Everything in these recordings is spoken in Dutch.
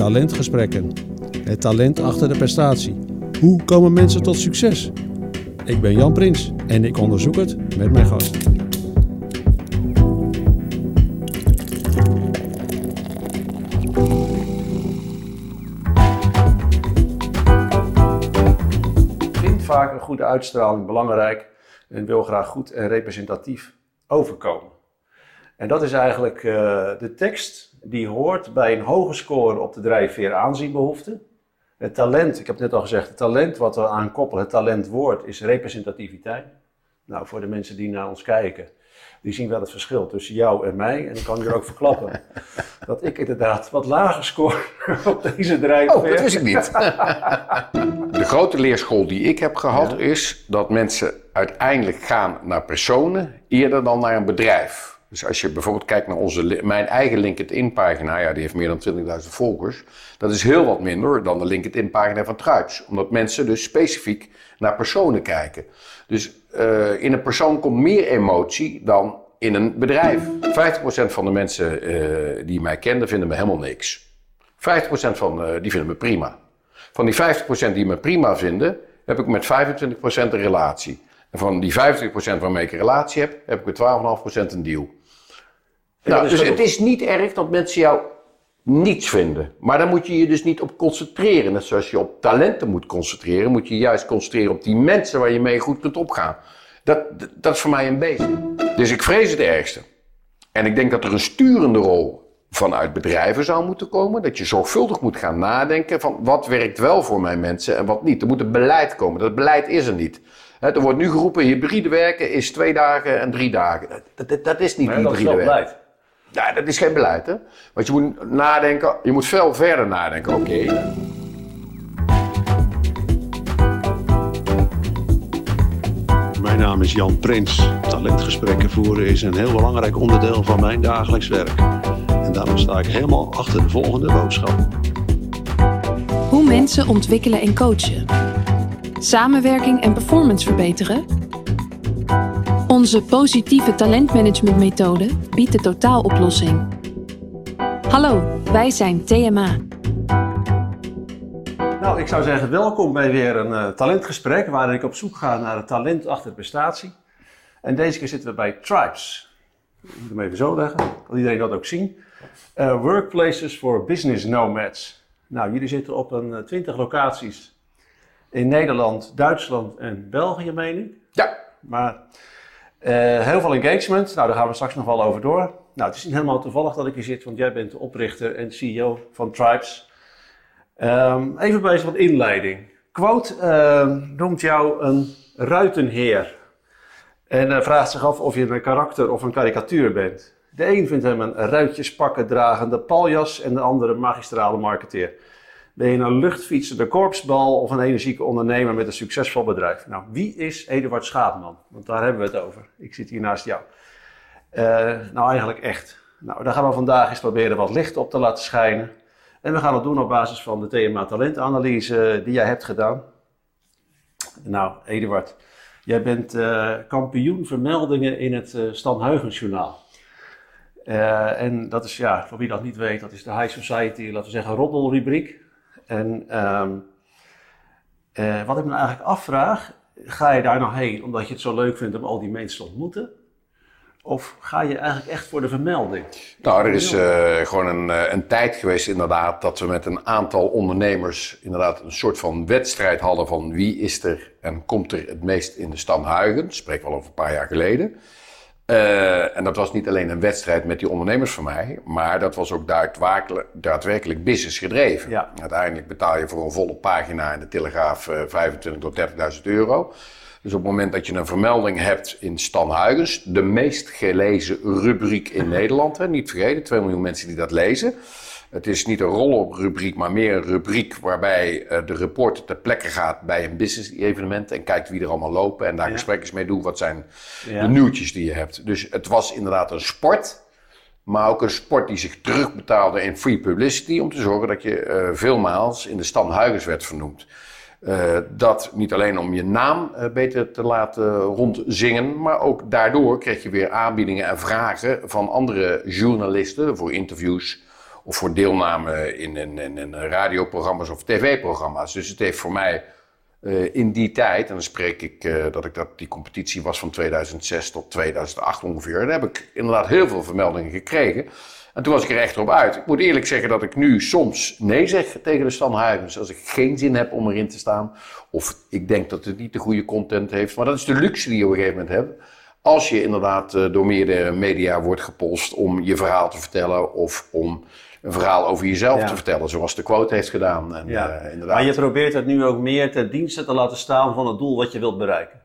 Talentgesprekken. Het talent achter de prestatie. Hoe komen mensen tot succes? Ik ben Jan Prins en ik onderzoek het met mijn gast. Ik vind vaak een goede uitstraling belangrijk en wil graag goed en representatief overkomen. En dat is eigenlijk eh, de tekst die hoort bij een hoge score op de drijfveer aanzienbehoefte. Het talent, ik heb het net al gezegd, het talent wat we aan koppelen, het talentwoord, is representativiteit. Nou, voor de mensen die naar ons kijken, die zien wel het verschil tussen jou en mij. En ik kan je er ook verklappen dat ik inderdaad wat lager score op deze drijfveer. Oh, dat wist ik niet. De grote leerschool die ik heb gehad Ja. is dat mensen uiteindelijk gaan naar personen eerder dan naar een bedrijf. Dus als je bijvoorbeeld kijkt naar onze, mijn eigen LinkedIn-pagina, ja, die heeft meer dan 20.000 volgers. Dat is heel wat minder dan de LinkedIn-pagina van Truips. Omdat mensen dus specifiek naar personen kijken. Dus eh, in een persoon komt meer emotie dan in een bedrijf. 50% van de mensen eh, die mij kenden vinden me helemaal niks. 50% van eh, die vinden me prima. Van die 50% die me prima vinden, heb ik met 25% een relatie. En van die 25% waarmee ik een relatie heb, heb ik met 12,5% een deal. Nou, dus genoeg. het is niet erg dat mensen jou niets vinden. Maar daar moet je je dus niet op concentreren. Net zoals je op talenten moet concentreren, moet je je juist concentreren op die mensen waar je mee goed kunt opgaan. Dat, dat, is voor mij een beetje. Dus ik vrees het ergste. En ik denk dat er een sturende rol vanuit bedrijven zou moeten komen. Dat je zorgvuldig moet gaan nadenken van wat werkt wel voor mijn mensen en wat niet. Er moet een beleid komen. Dat beleid is er niet. Er wordt nu geroepen, hybride werken is twee dagen en drie dagen. Dat, dat, dat is niet Nee, hybride werken. Ja, dat is geen beleid, hè? Want je moet nadenken, je moet veel verder nadenken. Oké, Mijn naam is Jan Prins. Talentgesprekken voeren is een heel belangrijk onderdeel van mijn dagelijks werk. En daarom sta ik helemaal achter de volgende boodschap. Hoe mensen ontwikkelen en coachen. Samenwerking en performance verbeteren. Onze positieve talentmanagementmethode biedt de totaaloplossing. Hallo, wij zijn TMA. Nou, ik zou zeggen, welkom bij weer een eh, talentgesprek waarin ik op zoek ga naar het talent achter prestatie. En deze keer zitten we bij Tribes. Ik moet hem even zo leggen, kan iedereen dat ook zien. Eh, workplaces for Business Nomads. Nou, jullie zitten op een eh, 20 locaties in Nederland, Duitsland en België, meen ik. Ja, Maar eh, heel veel engagement, nou daar gaan we straks nog wel over door. Nou, het is niet helemaal toevallig dat ik hier zit, want jij bent de oprichter en CEO van Tribes. Ehm, even bij wat inleiding. Quote ehm, noemt jou een ruitenheer. En eh, vraagt zich af of je een karakter of een karikatuur bent. De een vindt hem een ruitjespakken dragende paljas en de andere magistrale marketeer. Ben een luchtfietsende korpsbal of een energieke ondernemer met een succesvol bedrijf? Nou, wie is Eduard Schaapman? Want daar hebben we het over. Ik zit hier naast jou. Eh, nou, eigenlijk echt. Nou, daar gaan we vandaag eens proberen wat licht op te laten schijnen. En we gaan dat doen op basis van de TMA talentanalyse die jij hebt gedaan. Nou, Eduard, jij bent eh, kampioen vermeldingen in het eh Stan en dat is, ja, voor wie dat niet weet, dat is de High Society, laten we zeggen, roddelrubriek. En ehm, eh, wat ik me eigenlijk afvraag, ga je daar nou heen omdat je het zo leuk vindt om al die mensen te ontmoeten? Of ga je eigenlijk echt voor de vermelding? nou, er is eh, gewoon een, eh, een tijd geweest inderdaad dat we met een aantal ondernemers inderdaad een soort van wedstrijd hadden van wie is er en komt er het meest in de stam Huigen. Spreek wel over een paar jaar geleden. Eh, en dat was niet alleen een wedstrijd met die ondernemers van mij, maar dat was ook daadwerkelijk, daadwerkelijk business gedreven. Ja. Uiteindelijk betaal je voor een volle pagina in de Telegraaf 25 tot 30.000 euro. Dus op het moment dat je een vermelding hebt in Stan Huygens, de meest gelezen rubriek in Nederland, hè, niet vergeten, 2 miljoen mensen die dat lezen. Het is niet een roll-up rubriek, maar meer een rubriek waarbij eh, de reporter ter plekke gaat bij een business evenement en kijkt wie er allemaal lopen en daar Ja. gesprekken mee doet. Wat zijn Ja. de nieuwtjes die je hebt. Dus het was inderdaad een sport. Maar ook een sport die zich terugbetaalde in free publicity. Om te zorgen dat je eh veelmaals in de Stan Huygens werd vernoemd. Eh, dat niet alleen om je naam beter te laten rondzingen. Maar ook daardoor kreeg je weer aanbiedingen en vragen van andere journalisten voor interviews. Of voor deelname in, in, radioprogramma's of tv-programma's. Dus het heeft voor mij eh, in die tijd, en dan spreek ik uh, dat ik dat die competitie was van 2006 tot 2008 ongeveer, daar heb ik inderdaad heel veel vermeldingen gekregen. En toen was ik er echt op uit. Ik moet eerlijk zeggen dat ik nu soms nee zeg tegen de Stan Huygens als ik geen zin heb om erin te staan. Of ik denk dat het niet de goede content heeft. Maar dat is de luxe die je op een gegeven moment hebt. Als je inderdaad uh, door meerdere media wordt gepolst om je verhaal te vertellen of om een verhaal over jezelf te vertellen, zoals de quote heeft gedaan. En, ja. uh, inderdaad. Maar je probeert het nu ook meer ten dienste te laten staan van het doel wat je wilt bereiken.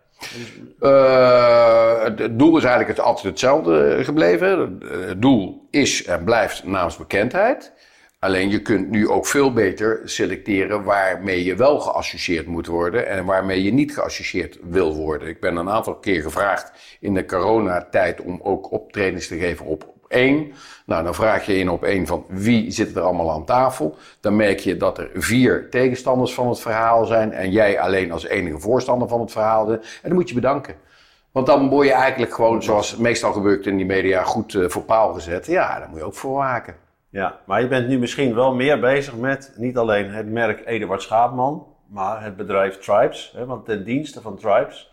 Uh, het doel is eigenlijk het, altijd hetzelfde gebleven. Het doel is en blijft naamsbekendheid. Alleen je kunt nu ook veel beter selecteren waarmee je wel geassocieerd moet worden en waarmee je niet geassocieerd wil worden. Ik ben een aantal keer gevraagd in de coronatijd om ook optredens te geven op één. Nou, dan vraag je in op één van wie zit er allemaal aan tafel. Dan merk je dat er vier tegenstanders van het verhaal zijn en jij alleen als enige voorstander van het verhaal. En dan moet je bedanken. Want dan word je eigenlijk gewoon, zoals meestal gebeurt in die media, goed uh, voor paal gezet. Ja, daar moet je ook voor waken. Ja, maar je bent nu misschien wel meer bezig met niet alleen het merk Eduard Schaapman, maar het bedrijf Tribes. Hè, want ten dienste van Tribes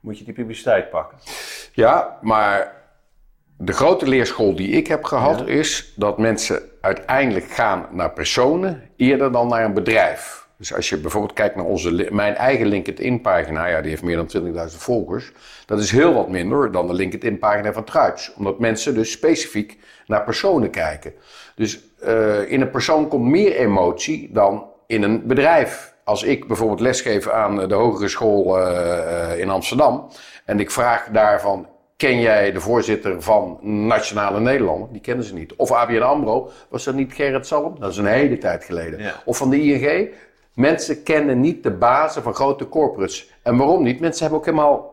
moet je die publiciteit pakken. Ja, maar de grote leerschool die ik heb gehad is dat mensen uiteindelijk gaan naar personen eerder dan naar een bedrijf. Dus als je bijvoorbeeld kijkt naar onze, mijn eigen LinkedIn-pagina, ja, die heeft meer dan 20.000 volgers. Dat is heel wat minder dan de LinkedIn-pagina van Truips. Omdat mensen dus specifiek naar personen kijken. Dus uh, in een persoon komt meer emotie dan in een bedrijf. Als ik bijvoorbeeld lesgeef aan de hogere school uh, in Amsterdam en ik vraag daarvan, ken jij de voorzitter van Nationale Nederlanden? Die kennen ze niet. Of ABN AMRO, was dat niet Gerrit Salm? Dat is een hele tijd geleden. Ja. Of van de ING? Mensen kennen niet de bazen van grote corporates. En waarom niet? Mensen hebben ook helemaal...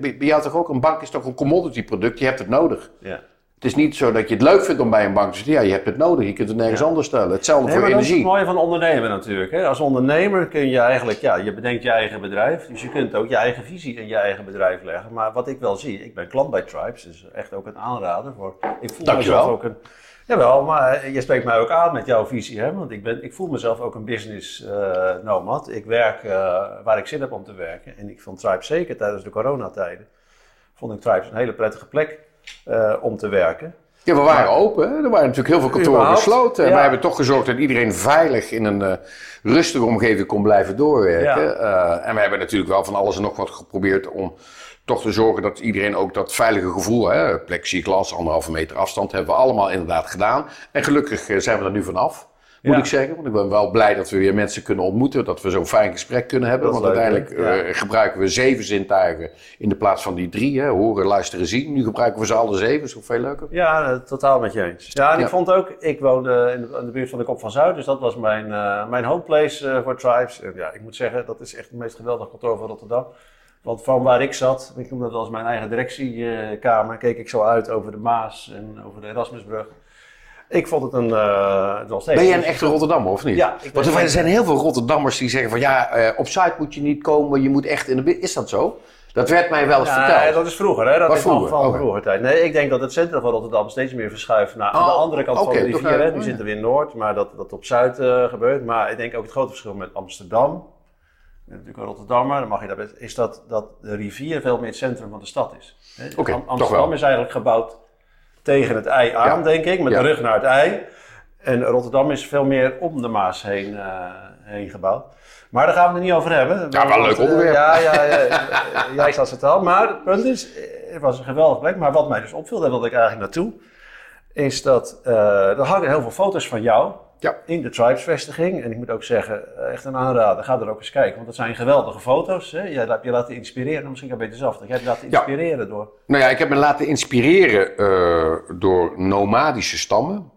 Bij jou toch ook, een bank is toch een commodity product, je hebt het nodig. Ja. Het is niet zo dat je het leuk vindt om bij een bank te zitten. Ja, je hebt het nodig. Je kunt het nergens anders stellen. Hetzelfde voor energie. Dat is het mooie van ondernemen natuurlijk. Hè? Als ondernemer kun je eigenlijk, ja, je bedenkt je eigen bedrijf. Dus je kunt ook je eigen visie in je eigen bedrijf leggen. Maar wat ik wel zie, ik ben klant bij Tribes. Dus echt ook een aanrader. Voor, ik voel Dankjewel. mezelf ook een... Jawel, maar je spreekt mij ook aan met jouw visie. Hè? Want ik, ben, ik voel mezelf ook een business uh, nomad. Ik werk uh, waar ik zin heb om te werken. En ik vond Tribes zeker tijdens de coronatijden. Vond ik Tribes een hele prettige plek uh, om te werken. Ja, we waren open. Hè? Er waren natuurlijk heel veel kantoren gesloten. Ja. Maar we hebben toch gezorgd dat iedereen veilig in een uh, rustige omgeving kon blijven doorwerken. Ja. Uh, en we hebben natuurlijk wel van alles en nog wat geprobeerd om toch te zorgen dat iedereen ook dat veilige gevoel, hè, plexiglas, anderhalve meter afstand, hebben we allemaal inderdaad gedaan. En gelukkig zijn we er nu vanaf moet ik zeggen. Want ik ben wel blij dat we weer mensen kunnen ontmoeten. Dat we zo'n fijn gesprek kunnen hebben. Want uiteindelijk uh, gebruiken we zeven zintuigen in de plaats van die drie. Hè. Horen, luisteren, zien. Nu gebruiken we ze alle zeven. Is veel leuker. Ja, uh, totaal met je eens. Ja, en ik vond ook... Ik woonde in de, in de, buurt van de Kop van Zuid. Dus dat was mijn, uh, mijn homeplace voor Tribes. En ja, ik moet zeggen, dat is echt het meest geweldige kantoor van Rotterdam. Want van waar ik zat, ik noem dat als mijn eigen directiekamer, keek ik zo uit over de Maas en over de Erasmusbrug. Ik vond het een. Uh, het was ben jij een echte Rotterdammer of niet? Ja. Want er zijn heel veel Rotterdammers die zeggen van ja, uh, op site moet je niet komen, je moet echt in de. Is dat zo? Dat werd mij wel eens ja, verteld. dat is vroeger, hè? Dat is vroeger? van, okay. vroeger tijd. Nee, ik denk dat het centrum van Rotterdam steeds meer verschuift naar oh, aan de andere kant okay, van de rivier. Hè? Nu zitten we in Noord, maar dat dat op Zuid uh, gebeurt. Maar ik denk ook het grote verschil met Amsterdam. Natuurlijk een Rotterdammer, dan mag je daar best, is dat, dat de rivier veel meer het centrum van de stad is. Okay, Amsterdam is eigenlijk gebouwd tegen het ei aan, ja. denk ik, met de rug naar het ei. En Rotterdam is veel meer om de Maas heen, uh, heen gebouwd. Maar daar gaan we het niet over hebben. Ja, wel een leuk onderwerp. Ja, ja, ja, jij zat het al. Maar het punt is, het was een geweldig plek. Maar wat mij dus opviel, daar wilde ik eigenlijk naartoe, is dat uh, er hangen heel veel foto's van jou ja. in de Tribes-vestiging. En ik moet ook zeggen, echt een aanrader, ga er ook eens kijken. Want dat zijn geweldige foto's. Hè? Jij hebt je laten inspireren, misschien kan je beter zelf. Jij hebt je laten inspireren ja. door... Nou ja, ik heb me laten inspireren uh, door nomadische stammen.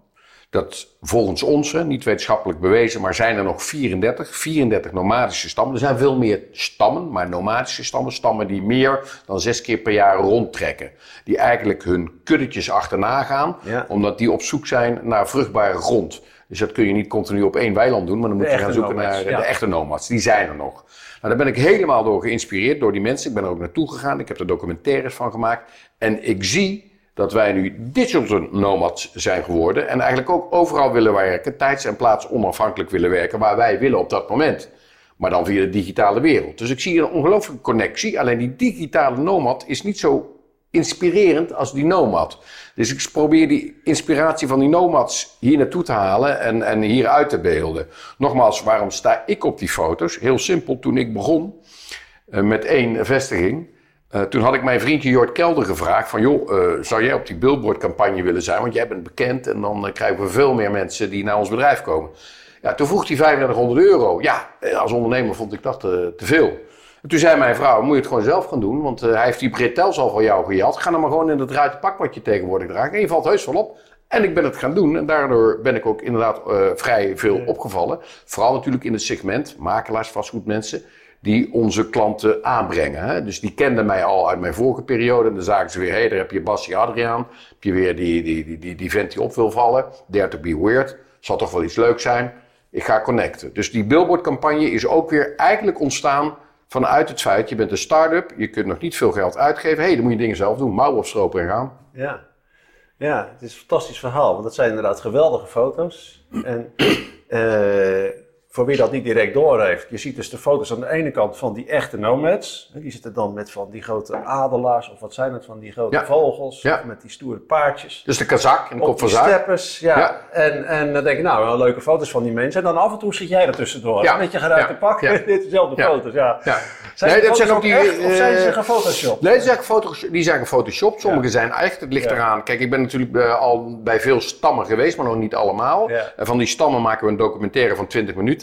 Dat volgens ons, niet wetenschappelijk bewezen, maar zijn er nog 34. 34 nomadische stammen. Er zijn veel meer stammen, maar nomadische stammen. Stammen die meer dan zes keer per jaar rondtrekken. Die eigenlijk hun kuddetjes achterna gaan, ja. omdat die op zoek zijn naar vruchtbare grond. Dus dat kun je niet continu op één weiland doen, maar dan moet je gaan zoeken nomads, naar ja. de echte nomads. Die zijn er nog. Nou, daar ben ik helemaal door geïnspireerd, door die mensen. Ik ben er ook naartoe gegaan. Ik heb er documentaires van gemaakt. En ik zie dat wij nu digital nomads zijn geworden. En eigenlijk ook overal willen werken, tijds en plaats onafhankelijk willen werken, waar wij willen op dat moment. Maar dan via de digitale wereld. Dus ik zie een ongelooflijke connectie. Alleen die digitale nomad is niet zo inspirerend als die nomad. Dus ik probeer die inspiratie van die nomads hier naartoe te halen en, en hier uit te beelden. Nogmaals, waarom sta ik op die foto's? Heel simpel, toen ik begon uh, met één vestiging. Uh, toen had ik mijn vriendje Jort Kelder gevraagd van... joh, uh, zou jij op die billboardcampagne willen zijn? Want jij bent bekend en dan krijgen we veel meer mensen die naar ons bedrijf komen. Ja, toen vroeg hij 3500 euro. Ja, als ondernemer vond ik dat te veel. En toen zei mijn vrouw, moet je het gewoon zelf gaan doen. Want uh, hij heeft die bretels al van jou gejat. Ga dan maar gewoon in het ruiten pak wat je tegenwoordig draagt. En je valt heus wel op. En ik ben het gaan doen. En daardoor ben ik ook inderdaad uh, vrij veel opgevallen. Vooral natuurlijk in het segment, makelaars, vastgoedmensen. Die onze klanten aanbrengen. Hè? Dus die kenden mij al uit mijn vorige periode. En dan zagen ze weer, hé, hey, daar heb je Bassie Adriaan. Heb je weer die, die, die, die, die vent die op wil vallen. Dare to be weird. Zal toch wel iets leuks zijn. Ik ga connecten. Dus die billboardcampagne is ook weer eigenlijk ontstaan vanuit het feit, je bent een start-up, je kunt nog niet veel geld uitgeven. Hé, hey, dan moet je dingen zelf doen, mouwen opstropen en gaan. Ja. ja, het is een fantastisch verhaal, want dat zijn inderdaad geweldige foto's. En uh, voor wie dat niet direct doorheeft, je ziet dus de foto's aan de ene kant van die echte nomads. Die zitten dan met van die grote adelaars, of wat zijn het, van die grote Ja. vogels, Ja. of met die stoere paardjes. Dus de kazak en de kop Op van zaak. steppers, ja. Ja. En, en dan denk ik, nou, wel leuke foto's van die mensen. En dan af en toe zit jij er tussendoor. Ja. Met je geruite pak, dit dezelfde foto's, ja. Ja. Zijn Nee, dat zijn ook die, echt, of zijn ze eh, gefotoshopt? Nee, die zijn, gefotoshopt, die zijn gefotoshopt. Sommige zijn echt. Het ligt eraan. Kijk, ik ben natuurlijk eh, al bij veel stammen geweest, maar nog niet allemaal. En van die stammen maken we een documentaire van 20 minuten.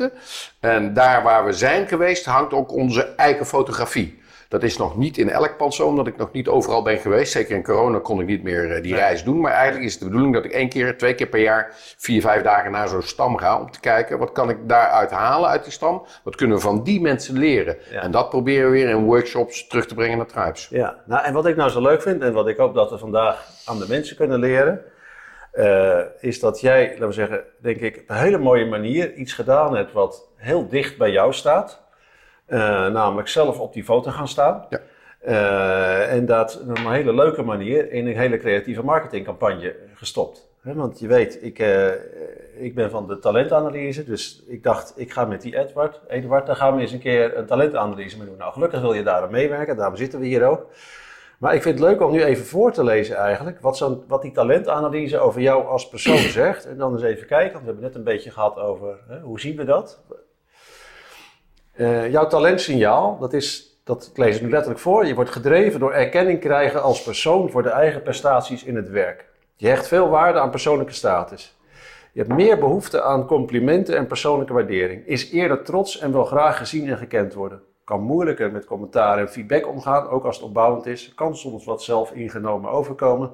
En daar waar we zijn geweest, hangt ook onze eigen fotografie. Dat is nog niet in elk pand zo, omdat ik nog niet overal ben geweest. Zeker in corona kon ik niet meer eh, die reis doen. Maar eigenlijk is het de bedoeling dat ik één keer, twee keer per jaar, vier, vijf dagen naar zo'n stam ga. Om te kijken, wat kan ik daaruit halen uit die stam? Wat kunnen we van die mensen leren? Ja. En dat proberen we weer in workshops terug te brengen naar Tribes. Ja, nou en wat ik nou zo leuk vind en wat ik hoop dat we vandaag aan de mensen kunnen leren, eh, is dat jij, laten we zeggen, denk ik, op een hele mooie manier iets gedaan hebt wat heel dicht bij jou staat. Eh, namelijk zelf op die foto gaan staan. Ja. Eh, en dat op een hele leuke manier in een hele creatieve marketingcampagne gestopt. Want je weet, ik, ik ben van de talentanalyse, dus ik dacht, ik ga met die Edward, Eduard, daar gaan we eens een keer een talentanalyse mee doen. Nou, gelukkig wil je daar aan meewerken, daarom zitten we hier ook. Maar ik vind het leuk om nu even voor te lezen eigenlijk, wat, zo'n, wat die talentanalyse over jou als persoon zegt. En dan eens even kijken, want we hebben net een beetje gehad over, hè, hoe zien we dat? Eh, jouw talentsignaal, dat is, dat, ik lees het nu letterlijk voor, je wordt gedreven door erkenning krijgen als persoon voor de eigen prestaties in het werk. Je hecht veel waarde aan persoonlijke status. Je hebt meer behoefte aan complimenten en persoonlijke waardering. Is eerder trots en wil graag gezien en gekend worden. Kan moeilijker met commentaar en feedback omgaan, ook als het opbouwend is. Kan soms wat zelf ingenomen overkomen.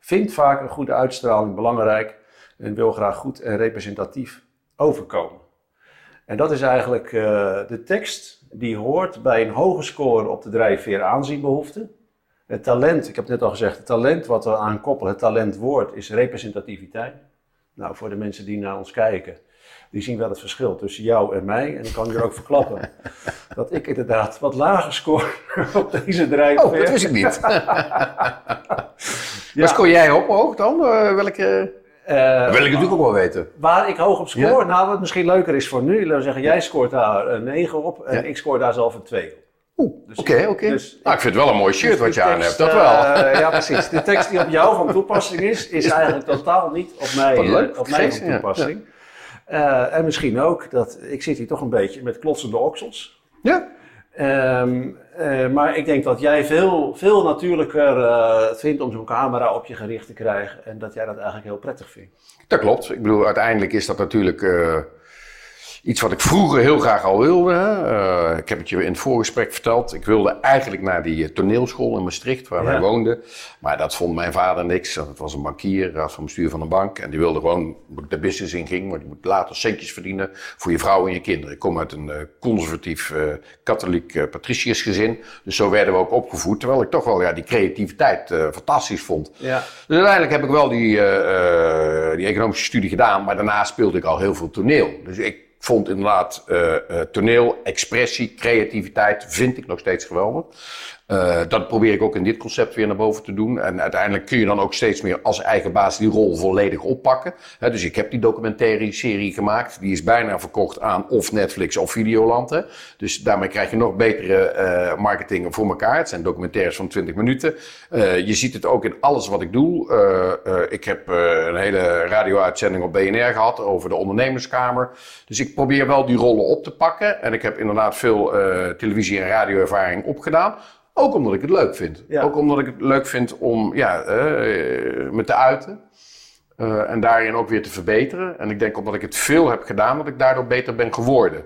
Vindt vaak een goede uitstraling belangrijk en wil graag goed en representatief overkomen. En dat is eigenlijk eh, de tekst die hoort bij een hoge score op de drijfveer aanzienbehoefte. Het talent, ik heb net al gezegd, het talent wat we aan koppelen, het talentwoord, is representativiteit. Nou, voor de mensen die naar ons kijken, die zien wel het verschil tussen jou en mij. En ik kan je ook verklappen dat ik inderdaad wat lager score op deze drijfveer. Oh, dat wist ik niet. Ja. Scoor jij op hoog dan? Eh, welke... Eh, Dat wil ik natuurlijk ook wel weten. Waar ik hoog op score, nou wat misschien leuker is voor nu, laten we zeggen, jij scoort daar een 9 op en Ja. ik scoor daar zelf een 2 op. Dus- oké, oké. dus- Nou, ik vind het wel een mooi shirt Dus wat je aan hebt, dat wel. eh, ja, precies. De tekst die op jou van toepassing is, is eigenlijk totaal niet op mij, leuk, eh, op mij van ja, toepassing. Eh, en misschien ook dat ik zit hier toch een beetje met klotsende oksels. Ja? Ehm, eh, maar ik denk dat jij veel, veel natuurlijker het vindt om zo'n camera op je gericht te krijgen. En dat jij dat eigenlijk heel prettig vindt. Dat klopt. Ik bedoel, uiteindelijk is dat natuurlijk iets wat ik vroeger heel graag al wilde. Eh, ik heb het je in het voorgesprek verteld. Ik wilde eigenlijk naar die eh, toneelschool in Maastricht, waar Ja. wij woonden. Maar dat vond mijn vader niks. Dat was een bankier, raad van bestuur van een bank. En die wilde gewoon dat ik de business in ging. Want je moet later centjes verdienen voor je vrouw en je kinderen. Ik kom uit een eh, conservatief katholiek patriciërsgezin. Dus zo werden we ook opgevoed. Terwijl ik toch wel ja, die creativiteit fantastisch vond. Ja. Dus uiteindelijk heb ik wel die, die economische studie gedaan, maar daarna speelde ik al heel veel toneel. Dus ik vond inderdaad eh, toneel, expressie, creativiteit, vind ik nog steeds geweldig. Uh, dat probeer ik ook in dit concept weer naar boven te doen. En uiteindelijk kun je dan ook steeds meer als eigen baas die rol volledig oppakken. dus ik heb die documentaire serie gemaakt. Die is bijna verkocht aan of Netflix of Videoland. Dus daarmee krijg je nog betere uh, marketing voor elkaar. Het zijn documentaires van 20 minuten. Uh, je ziet het ook in alles wat ik doe. ik heb een hele radio-uitzending op BNR gehad over de ondernemerskamer. Dus ik probeer wel die rollen op te pakken. En ik heb inderdaad veel televisie- en radioervaring opgedaan. Ook omdat ik het leuk vind. Ook omdat ik het leuk vind om ja, uh, me te uiten. Uh, en daarin ook weer te verbeteren. En ik denk omdat ik het veel heb gedaan, dat ik daardoor beter ben geworden.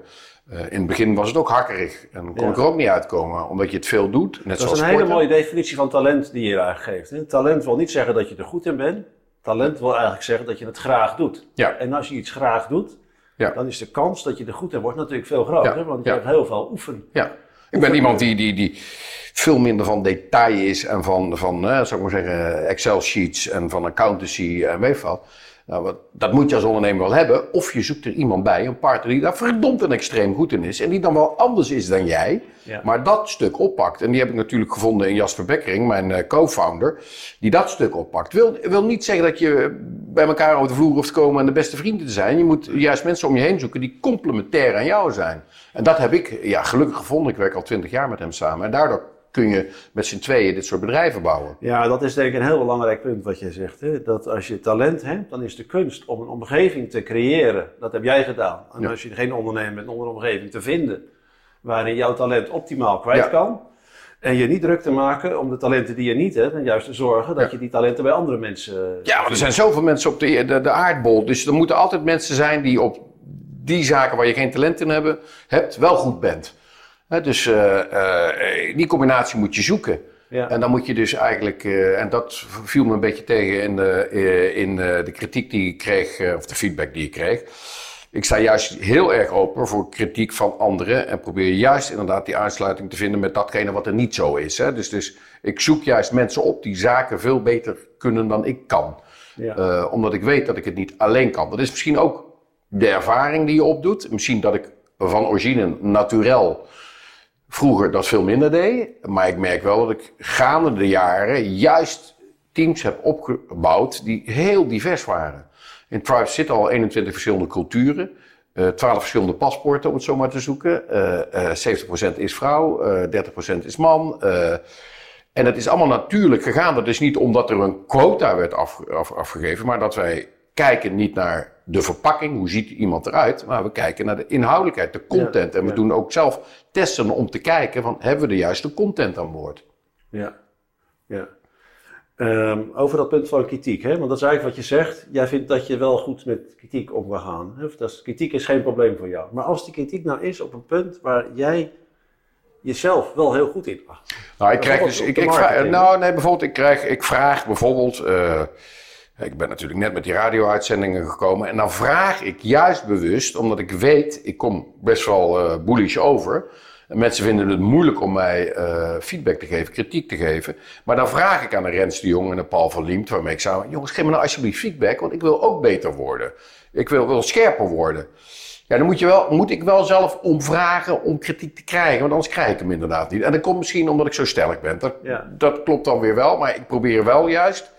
Uh, in het begin was het ook hakkerig. En dan kon ik er ook niet uitkomen, omdat je het veel doet. Net dat is een hele mooie definitie van talent die je eigenlijk geeft. Hè? Talent wil niet zeggen dat je er goed in bent. Talent wil eigenlijk zeggen dat je het graag doet. Ja. En als je iets graag doet, ja. dan is de kans dat je er goed in wordt natuurlijk veel groter. Want je hebt heel veel oefen. Ja. Ik ben iemand die, die, die veel minder van detail is en van, van eh, zou ik maar zeggen, Excel-sheets en van accountancy en weet wat. Nou, dat moet je als ondernemer wel hebben. Of je zoekt er iemand bij, een partner die daar verdomd en extreem goed in is. En die dan wel anders is dan jij. Maar dat stuk oppakt. En die heb ik natuurlijk gevonden in Jasper Bekkering, mijn uh, co-founder. Die dat stuk oppakt. Wil, wil niet zeggen dat je bij elkaar over de vloer hoeft te komen en de beste vrienden te zijn. Je moet juist mensen om je heen zoeken die complementair aan jou zijn. En dat heb ik ja, gelukkig gevonden. Ik werk al twintig jaar met hem samen. En daardoor kun je met z'n tweeën dit soort bedrijven bouwen. Ja, dat is denk ik een heel belangrijk punt wat je zegt. Hè? Dat als je talent hebt, dan is de kunst om een omgeving te creëren. Dat heb jij gedaan. En als je geen ondernemer bent, om een omgeving te vinden waarin jouw talent optimaal kwijt kan. En je niet druk te maken om de talenten die je niet hebt. En juist te zorgen dat je die talenten bij andere mensen. Ja, maar er zijn zoveel mensen op de, de, de aardbol. Dus er moeten altijd mensen zijn die op die zaken waar je geen talent in hebben, hebt, wel goed bent dus uh, uh, die combinatie moet je zoeken. Ja. En dan moet je dus eigenlijk, uh, en dat viel me een beetje tegen in de, in de kritiek die ik kreeg, of de feedback die ik kreeg. Ik sta juist heel erg open voor kritiek van anderen en probeer juist inderdaad die aansluiting te vinden met datgene wat er niet zo is. Hè. Dus, dus ik zoek juist mensen op die zaken veel beter kunnen dan ik kan. Ja. omdat ik weet dat ik het niet alleen kan. Dat is misschien ook de ervaring die je opdoet. Misschien dat ik van origine naturel vroeger dat veel minder deed. Maar ik merk wel dat ik gaande de jaren juist teams heb opgebouwd die heel divers waren. In Tribes zitten al 21 verschillende culturen. Uh, eh, 12 verschillende paspoorten, om het zo maar te zoeken. Uh, uh, 70% is vrouw, 30% is man. en het is allemaal natuurlijk gegaan. Dat is niet omdat er een quota werd af, afgegeven, maar dat wij kijken niet naar de verpakking, hoe ziet iemand eruit, maar we kijken naar de inhoudelijkheid, de content. en we doen ook zelf testen om te kijken van hebben we de juiste content aan boord. Ja, ja. Um, over dat punt van kritiek, hè? want dat is eigenlijk wat je zegt. Jij vindt dat je wel goed met kritiek om kan gaan. Hè? Dat kritiek is geen probleem voor jou. Maar als die kritiek nou is op een punt waar jij jezelf wel heel goed in acht. Nou, ik krijg dus. Ik, ik vraag, nou, nee, bijvoorbeeld, ik, krijg, ik vraag bijvoorbeeld. Uh, ik ben natuurlijk net met die radio-uitzendingen gekomen. En dan vraag ik juist bewust, omdat ik weet, ik kom best wel uh, bullish over. En mensen vinden het moeilijk om mij uh, feedback te geven, kritiek te geven. Maar dan vraag ik aan de Rens de Jong en de Paul van Liemt, waarmee ik zei: jongens, geef me nou alsjeblieft feedback, want ik wil ook beter worden. Ik wil wel scherper worden. Ja, dan moet, je wel, moet ik wel zelf om vragen om kritiek te krijgen, want anders krijg ik hem inderdaad niet. En dat komt misschien omdat ik zo sterk ben. Dat, dat klopt dan weer wel, maar ik probeer wel juist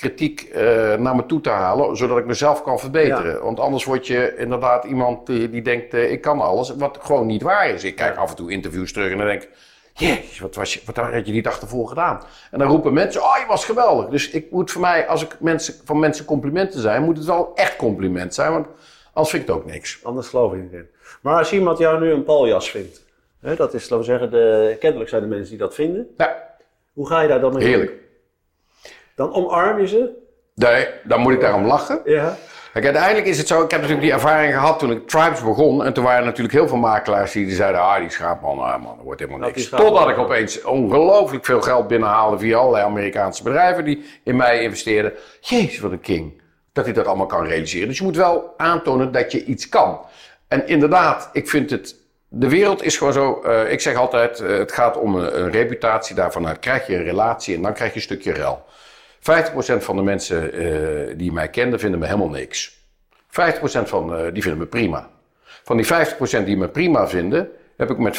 kritiek uh, naar me toe te halen, zodat ik mezelf kan verbeteren. Want anders word je inderdaad iemand die, die denkt, uh, ik kan alles, wat gewoon niet waar is. Ik kijk af en toe interviews terug en dan denk ik, jezus, wat, was je, wat had je die dag ervoor gedaan? En dan roepen mensen, oh, je was geweldig. Dus ik moet voor mij, als ik mensen, van mensen complimenten zijn, moet het wel echt compliment zijn, want anders vind ik het ook niks. Anders geloof ik niet in. Maar als iemand jou nu een paljas vindt, hè, dat is, laten we zeggen, de, kennelijk zijn de mensen die dat vinden. Ja. Hoe ga je daar dan mee Heerlijk. Dan omarm je ze? Nee, dan moet ik daarom lachen. Ja. Kijk, uiteindelijk is het zo, ik heb natuurlijk die ervaring gehad toen ik Tribes begon. En toen waren er natuurlijk heel veel makelaars die zeiden, ah die schaapman, ah, man, dat wordt helemaal niks. Totdat ik opeens ongelooflijk veel geld binnenhaalde via allerlei Amerikaanse bedrijven die in mij investeerden. Jezus, wat een king. Dat hij dat allemaal kan realiseren. Dus je moet wel aantonen dat je iets kan. En inderdaad, ik vind het de wereld is gewoon zo. Uh, ik zeg altijd: uh, het gaat om een, een reputatie. Daarvan krijg je een relatie en dan krijg je een stukje rel. 50% van de mensen uh, die mij kenden vinden me helemaal niks. 50% van uh, die vinden me prima. Van die 50% die me prima vinden, heb ik met 25%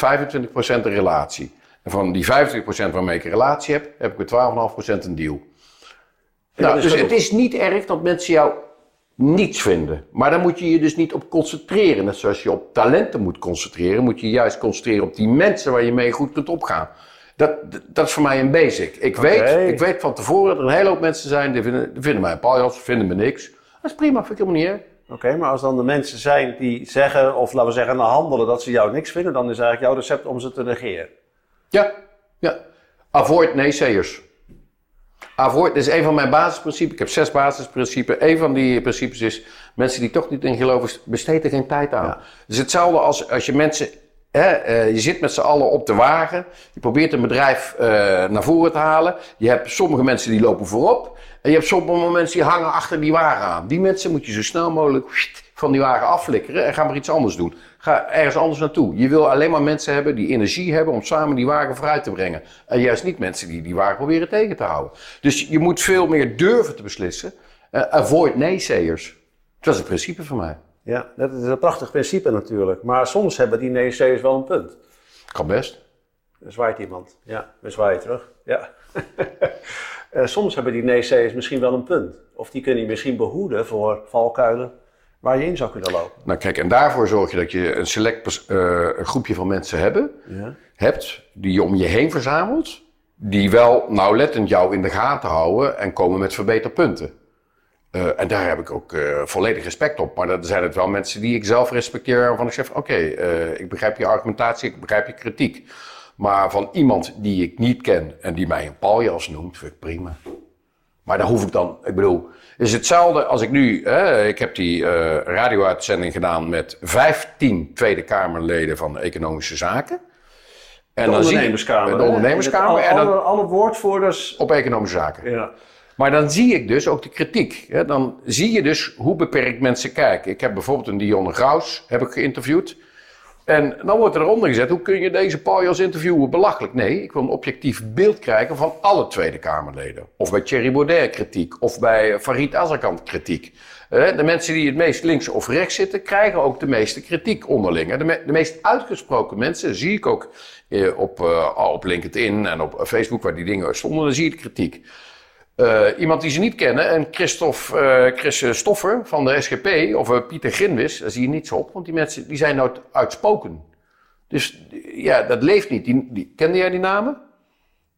een relatie. En van die 25% waarmee ik een relatie heb, heb ik met 12,5% een deal. Nou, dus het is niet erg dat mensen jou niets vinden. Maar daar moet je je dus niet op concentreren. Net zoals je op talenten moet concentreren, moet je je juist concentreren op die mensen waar je mee goed kunt opgaan. Dat, dat is voor mij een basic. Ik, weet, ik weet van tevoren dat er een hele hoop mensen zijn die vinden, die vinden mij een paljas, vinden me niks. Dat is prima, vind ik helemaal niet erg. Oké, maar als dan de mensen zijn die zeggen, of laten we zeggen, nou handelen dat ze jou niks vinden, dan is eigenlijk jouw recept om ze te negeren. Ja, ja. Avoid naysayers. Avoid, dit is een van mijn basisprincipes. Ik heb zes basisprincipes. Een van die principes is, mensen die toch niet in geloven, besteed er geen tijd aan. Ja. Dus hetzelfde als, als je mensen, eh, je zit met z'n allen op de wagen. Je probeert een bedrijf eh, naar voren te halen. Je hebt sommige mensen die lopen voorop. En je hebt sommige mensen die hangen achter die wagen aan. Die mensen moet je zo snel mogelijk van die wagen afflikkeren en ga maar iets anders doen. Ga ergens anders naartoe. Je wil alleen maar mensen hebben die energie hebben om samen die wagen vooruit te brengen. En juist niet mensen die die wagen proberen tegen te houden. Dus je moet veel meer durven te beslissen. Eh, avoid naysayers. Dat is het principe van mij. Ja, dat is een prachtig principe natuurlijk. Maar soms hebben die neeërs wel een punt. Kan best. Er zwaait iemand. Ja, we zwaaien terug. Ja. Eh, soms hebben die neeërs misschien wel een punt. Of die kunnen je misschien behoeden voor valkuilen waar je in zou kunnen lopen. Nou kijk, en daarvoor zorg je dat je een select eh, een groepje van mensen hebben, Ja. hebt die je om je heen verzamelt. Die wel nauwlettend jou in de gaten houden en komen met verbeterpunten. Eh, en daar heb ik ook eh, volledig respect op. Maar dat zijn het wel mensen die ik zelf respecteer. Waarvan ik zeg: Oké, eh, ik begrijp je argumentatie, ik begrijp je kritiek. Maar van iemand die ik niet ken en die mij een paljas noemt, vind ik prima. Maar daar hoef ik dan, ik bedoel, is hetzelfde als ik nu, hè, ik heb die radio-uitzending gedaan met 15 Tweede Kamerleden van Economische Zaken. En De dan zie je- ondernemerskamer. De ondernemerskamer. En alle, dan, alle woordvoerders. op Economische Zaken. Ja. Maar dan zie ik dus ook de kritiek. Hè? Dan zie je dus hoe beperkt mensen kijken. Ik heb bijvoorbeeld een Dionne Graus heb ik geïnterviewd. En dan wordt er eronder gezet, hoe kun je deze paljas interviewen? Belachelijk. Nee, ik wil een objectief beeld krijgen van alle Tweede Kamerleden. Of bij Thierry Baudet kritiek, of bij Farid Azarkan kritiek. De mensen die het meest links of rechts zitten, krijgen ook de meeste kritiek onderling. De, de meest uitgesproken mensen zie ik ook eh, op, eh, op LinkedIn en op Facebook, waar die dingen stonden, dan zie je de kritiek. Eh, iemand die ze niet kennen, en Christophe, Chris Stoffer van de SGP, of eh, Pieter Grinwis, daar zie je niets op, want die mensen die zijn nooit uitspoken. Dus ja, dat leeft niet. Die, die, kende jij die namen?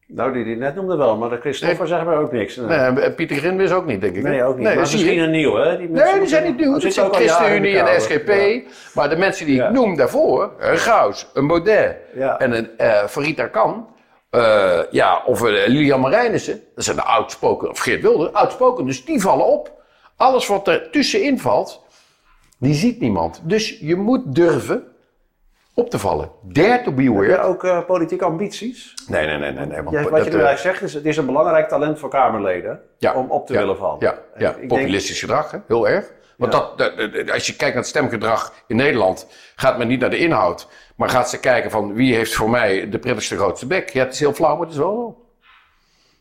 Nou, die die net noemde wel, maar de Christopher zegt mij ook niks. Nee, Pieter Grinwis ook niet, denk ik. nee ook niet. Nee, maar misschien een nieuw, hè? Die Nee, die zijn niet nieuw. Dat zijn ChristenUnie en. SGP. Maar de mensen die Ja. ik noem daarvoor, een Gauws, een Baudet Ja. en een eh Farid Eh, ja, of eh, Lilian Marijnissen, dat zijn de oudspoken, of Geert Wilder, oudspoken, dus die vallen op. Alles wat er tussenin valt, die ziet niemand. Dus je moet durven op te vallen. Dare to be Heb jij ook eh, politieke ambities? Nee, nee, nee, nee. nee want Ja, wat je nu eigenlijk zegt, is het is een belangrijk talent voor Kamerleden Ja, om op te ja, willen vallen. Ja, ja. ik denk- populistisch gedrag, hè? heel erg. Want dat- als je kijkt naar het stemgedrag in Nederland, gaat men niet naar de inhoud, maar gaat ze kijken van wie heeft voor mij de prettigste grootste bek. Ja, het is heel flauw, maar het is wel zo.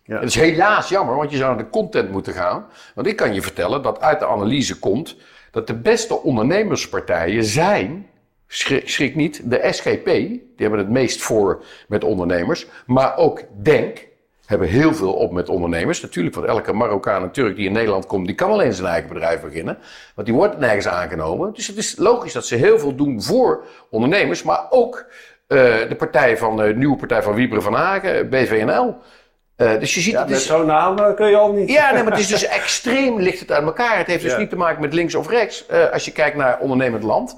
Ja. Het is helaas jammer, want je zou naar de content moeten gaan. Want ik kan je vertellen dat uit de analyse komt dat de beste ondernemerspartijen zijn, schrik, schrik niet, de SGP, die hebben het meest voor met ondernemers, maar ook Denk hebben heel veel op met ondernemers. Natuurlijk, want elke Marokkaan en Turk die in Nederland komt, die kan alleen zijn eigen bedrijf beginnen. Want die wordt nergens aangenomen. Dus het is logisch dat ze heel veel doen voor ondernemers, maar ook eh, de partij van, de nieuwe partij van Wieberen van Hagen, BVNL. Eh, dus je ziet, Ja, het met is, zo'n naam eh, kun je al niet. ja, nee, maar het is dus extreem ligt het uit elkaar. Het heeft dus Ja. niet te maken met links of rechts. Eh, als je kijkt naar ondernemend land,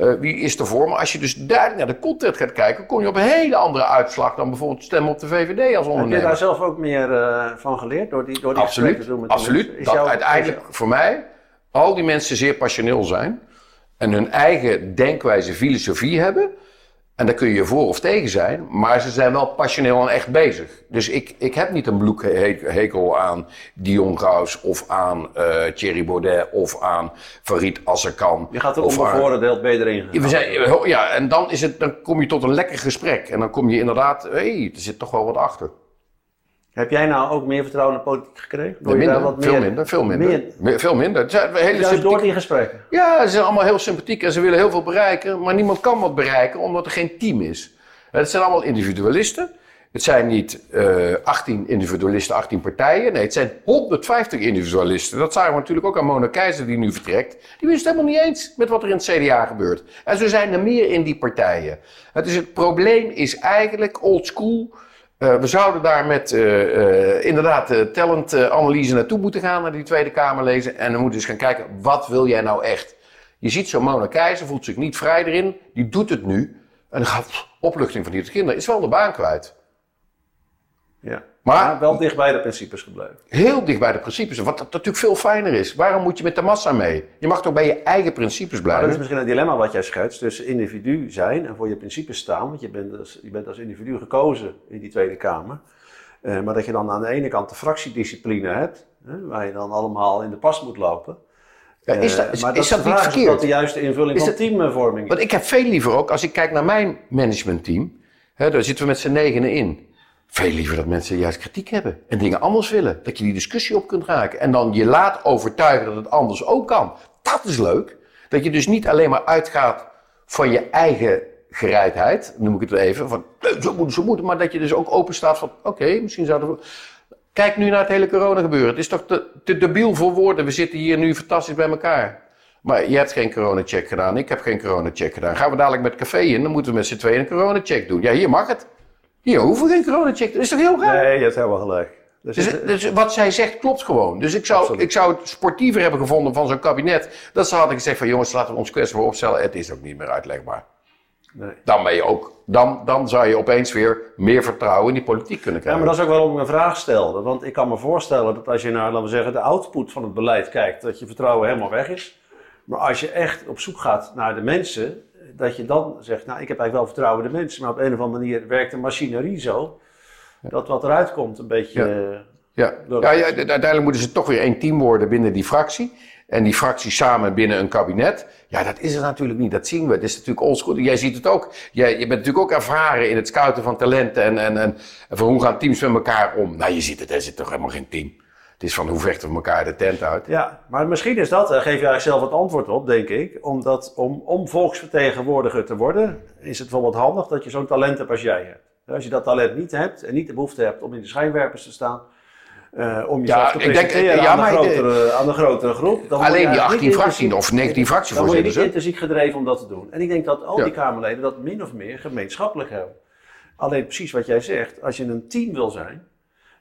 eh, wie is ervoor? Maar als je dus duidelijk naar de content gaat kijken, kom je op een hele andere uitslag dan bijvoorbeeld stemmen op de VVD als Heb je ondernemer. daar zelf ook meer eh, van geleerd door die, door die gesprekken Absoluut, te doen met absoluut. Is Dat jouw- uiteindelijk voor mij al die mensen zeer passioneel zijn en hun eigen denkwijze, filosofie hebben. En daar kun je voor of tegen zijn, maar ze zijn wel passioneel en echt bezig. Dus ik, ik heb niet een bloedhekel aan Dion Graus of aan eh, Thierry Baudet of aan Farid Azarkan. Je gaat er onbevooroordeeld beter in we zijn, ja, en dan, is het, dan kom je tot een lekker gesprek. En dan kom je inderdaad, hé, hey, er zit toch wel wat achter. Heb jij nou ook meer vertrouwen in de politiek gekregen? Door je minder, daar wat veel meer- minder, veel minder. meer- Me- Veel minder. Het zijn hele Juist door die gesprekken. Ja, ze zijn allemaal heel sympathiek en ze willen heel veel bereiken, maar niemand kan wat bereiken omdat er geen team is. Het zijn allemaal individualisten. Het zijn niet uh, 18 individualisten, 18 partijen. Nee, het zijn 150 individualisten. Dat zagen we natuurlijk ook aan Mona Keizer die nu vertrekt. Die wist helemaal niet eens met wat er in het CDA gebeurt. En zo zijn er meer in die partijen. Het, is, het probleem is eigenlijk old school. Uh, we zouden daar met uh, uh, inderdaad talentanalyse naartoe moeten gaan, naar die Tweede Kamer lezen. En dan moeten we eens gaan kijken, wat wil jij nou echt? Je ziet zo'n Mona Keizer, voelt zich niet vrij erin. Die doet het nu. En dan gaat opluchting van die kinderen. Is wel de baan kwijt. Ja. Maar, wel dicht bij de principes gebleven. Heel dicht bij de principes. Wat natuurlijk veel fijner is. Waarom moet je met de massa mee? Je mag toch bij je eigen principes blijven? Maar dat is misschien een dilemma wat jij schetst. tussen individu zijn en voor je principes staan. Want je bent als, je bent als individu gekozen in die Tweede Kamer. Uh, maar dat je dan aan de ene kant de fractiediscipline hebt. Hè, waar je dan allemaal in de pas moet lopen. Ja, is dat, is, maar dat is dat niet verkeerd? Is dat de juiste invulling Is van dat- teamvorming is. Want ik heb veel liever ook, als ik kijk naar mijn managementteam, hè, daar zitten we met z'n negenen in. Veel liever dat mensen juist kritiek hebben en dingen anders willen. Dat je die discussie op kunt raken. En dan je laat overtuigen dat het anders ook kan. Dat is leuk. Dat je dus niet alleen maar uitgaat van je eigen gereidheid, noem ik het even, van "Nee, zo moet, zo moet. Maar dat je dus ook open staat van, oké, misschien zouden we... Kijk nu naar het hele corona gebeuren. Het is toch te, te debiel voor woorden. We zitten hier nu fantastisch bij elkaar. Maar je hebt geen coronacheck gedaan, ik heb geen coronacheck gedaan. Gaan we dadelijk met café in, dan moeten we met z'n tweeën een coronacheck doen. Ja, hier mag het. Hier hoeven geen coronacheck. Dat is toch heel raar? Nee, je hebt helemaal gelijk. Dus Dus, dus wat zij zegt klopt gewoon. Dus ik zou, Absoluut. ik zou het sportiever hebben gevonden van zo'n kabinet. Dat ze hadden gezegd van jongens, laten we ons kwestie voor opstellen. Het is ook niet meer uitlegbaar. nee. Dan, ben je ook, dan, dan zou je opeens weer meer vertrouwen in die politiek kunnen Ja, krijgen. maar dat is ook waarom ik een vraag stelde. Want ik kan me voorstellen dat als je naar, laten we zeggen, de output van het beleid kijkt, dat je vertrouwen helemaal weg is. Maar als je echt op zoek gaat naar de mensen, dat je dan zegt, nou, ik heb eigenlijk wel vertrouwen in de mensen, maar op een of andere manier werkt de machinerie zo, dat wat eruit komt een beetje... eh, Ja, ja, ja, u- uiteindelijk moeten ze toch weer één team worden binnen die fractie. En die fractie samen binnen een kabinet. Ja, dat is er natuurlijk niet. Dat zien we. Het is natuurlijk oldschool. Jij ziet het ook. Jij, je bent natuurlijk ook ervaren in het scouten van talenten. En, en, en, en van hoe gaan teams met elkaar om. Nou, je ziet het. Er zit toch helemaal geen team. Het is van hoe vechten we elkaar de tent uit. Ja, maar misschien is dat, daar geef je eigenlijk zelf het antwoord op, denk ik. Omdat om, om volksvertegenwoordiger te worden, is het bijvoorbeeld handig dat je zo'n talent hebt als jij hebt. Als je dat talent niet hebt en niet de behoefte hebt om in de schijnwerpers te staan, eh, om jezelf Ja, te ik denk, presenteren eh, ja, aan, een de- grotere, aan grotere groep. dan Alleen die eigenlijk 18 niet fracties intrinsiek- of 19 Dan word je fractievoorzitters. niet intrinsiek gedreven om dat te doen. En ik denk dat al Ja. die Kamerleden dat min of meer gemeenschappelijk hebben. Alleen precies wat jij zegt, als je een team wil zijn,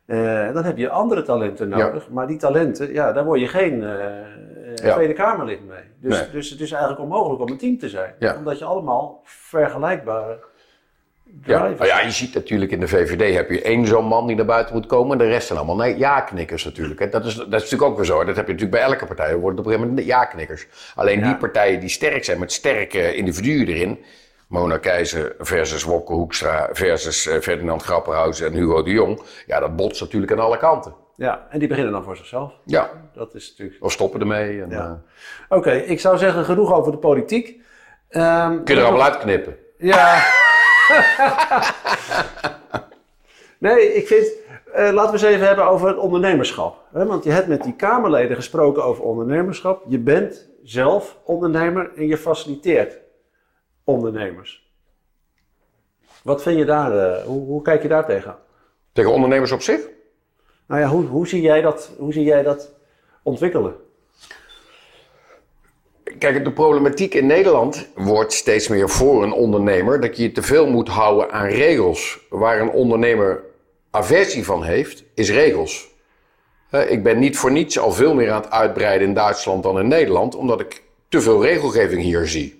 eh, dan heb je andere talenten Ja. nodig. Maar die talenten, ja, daar word je geen eh, eh, Ja. Tweede Kamerlid mee. Dus, Nee. dus het is eigenlijk onmogelijk om een team te zijn. Ja. Omdat je allemaal vergelijkbare Ja, nou ja, je ziet natuurlijk in de VVD heb je één zo'n man die naar buiten moet komen. En de rest zijn allemaal nee, ja-knikkers natuurlijk. hè. Dat is, dat is natuurlijk ook weer zo. Dat heb je natuurlijk bij elke partij. Er worden op een gegeven moment ja-knikkers. Alleen die partijen die sterk zijn met sterke individuen erin. Mona Keizer versus Wopke Hoekstra versus eh, Ferdinand Grapperhaus en Hugo de Jong. Ja, dat botst natuurlijk aan alle kanten. Ja, en die beginnen dan voor zichzelf. Ja, Dat is natuurlijk... of stoppen ermee. En, Ja. eh, Oké, ik zou zeggen genoeg over de politiek. Ehm, kun je er allemaal uitknippen. Ja. nee, ik vind. eh, laten we eens even hebben over het ondernemerschap. Hè? Want je hebt met die Kamerleden gesproken over ondernemerschap. Je bent zelf ondernemer en je faciliteert ondernemers. Wat vind je daar, eh, hoe, hoe kijk je daar tegenaan? Tegen ondernemers op zich? Nou ja, hoe, hoe, zie jij dat, hoe zie jij dat ontwikkelen? Kijk, de problematiek in Nederland wordt steeds meer voor een ondernemer dat je je te veel moet houden aan regels. Waar een ondernemer aversie van heeft, is regels. Ik ben niet voor niets al veel meer aan het uitbreiden in Duitsland dan in Nederland, omdat ik te veel regelgeving hier zie.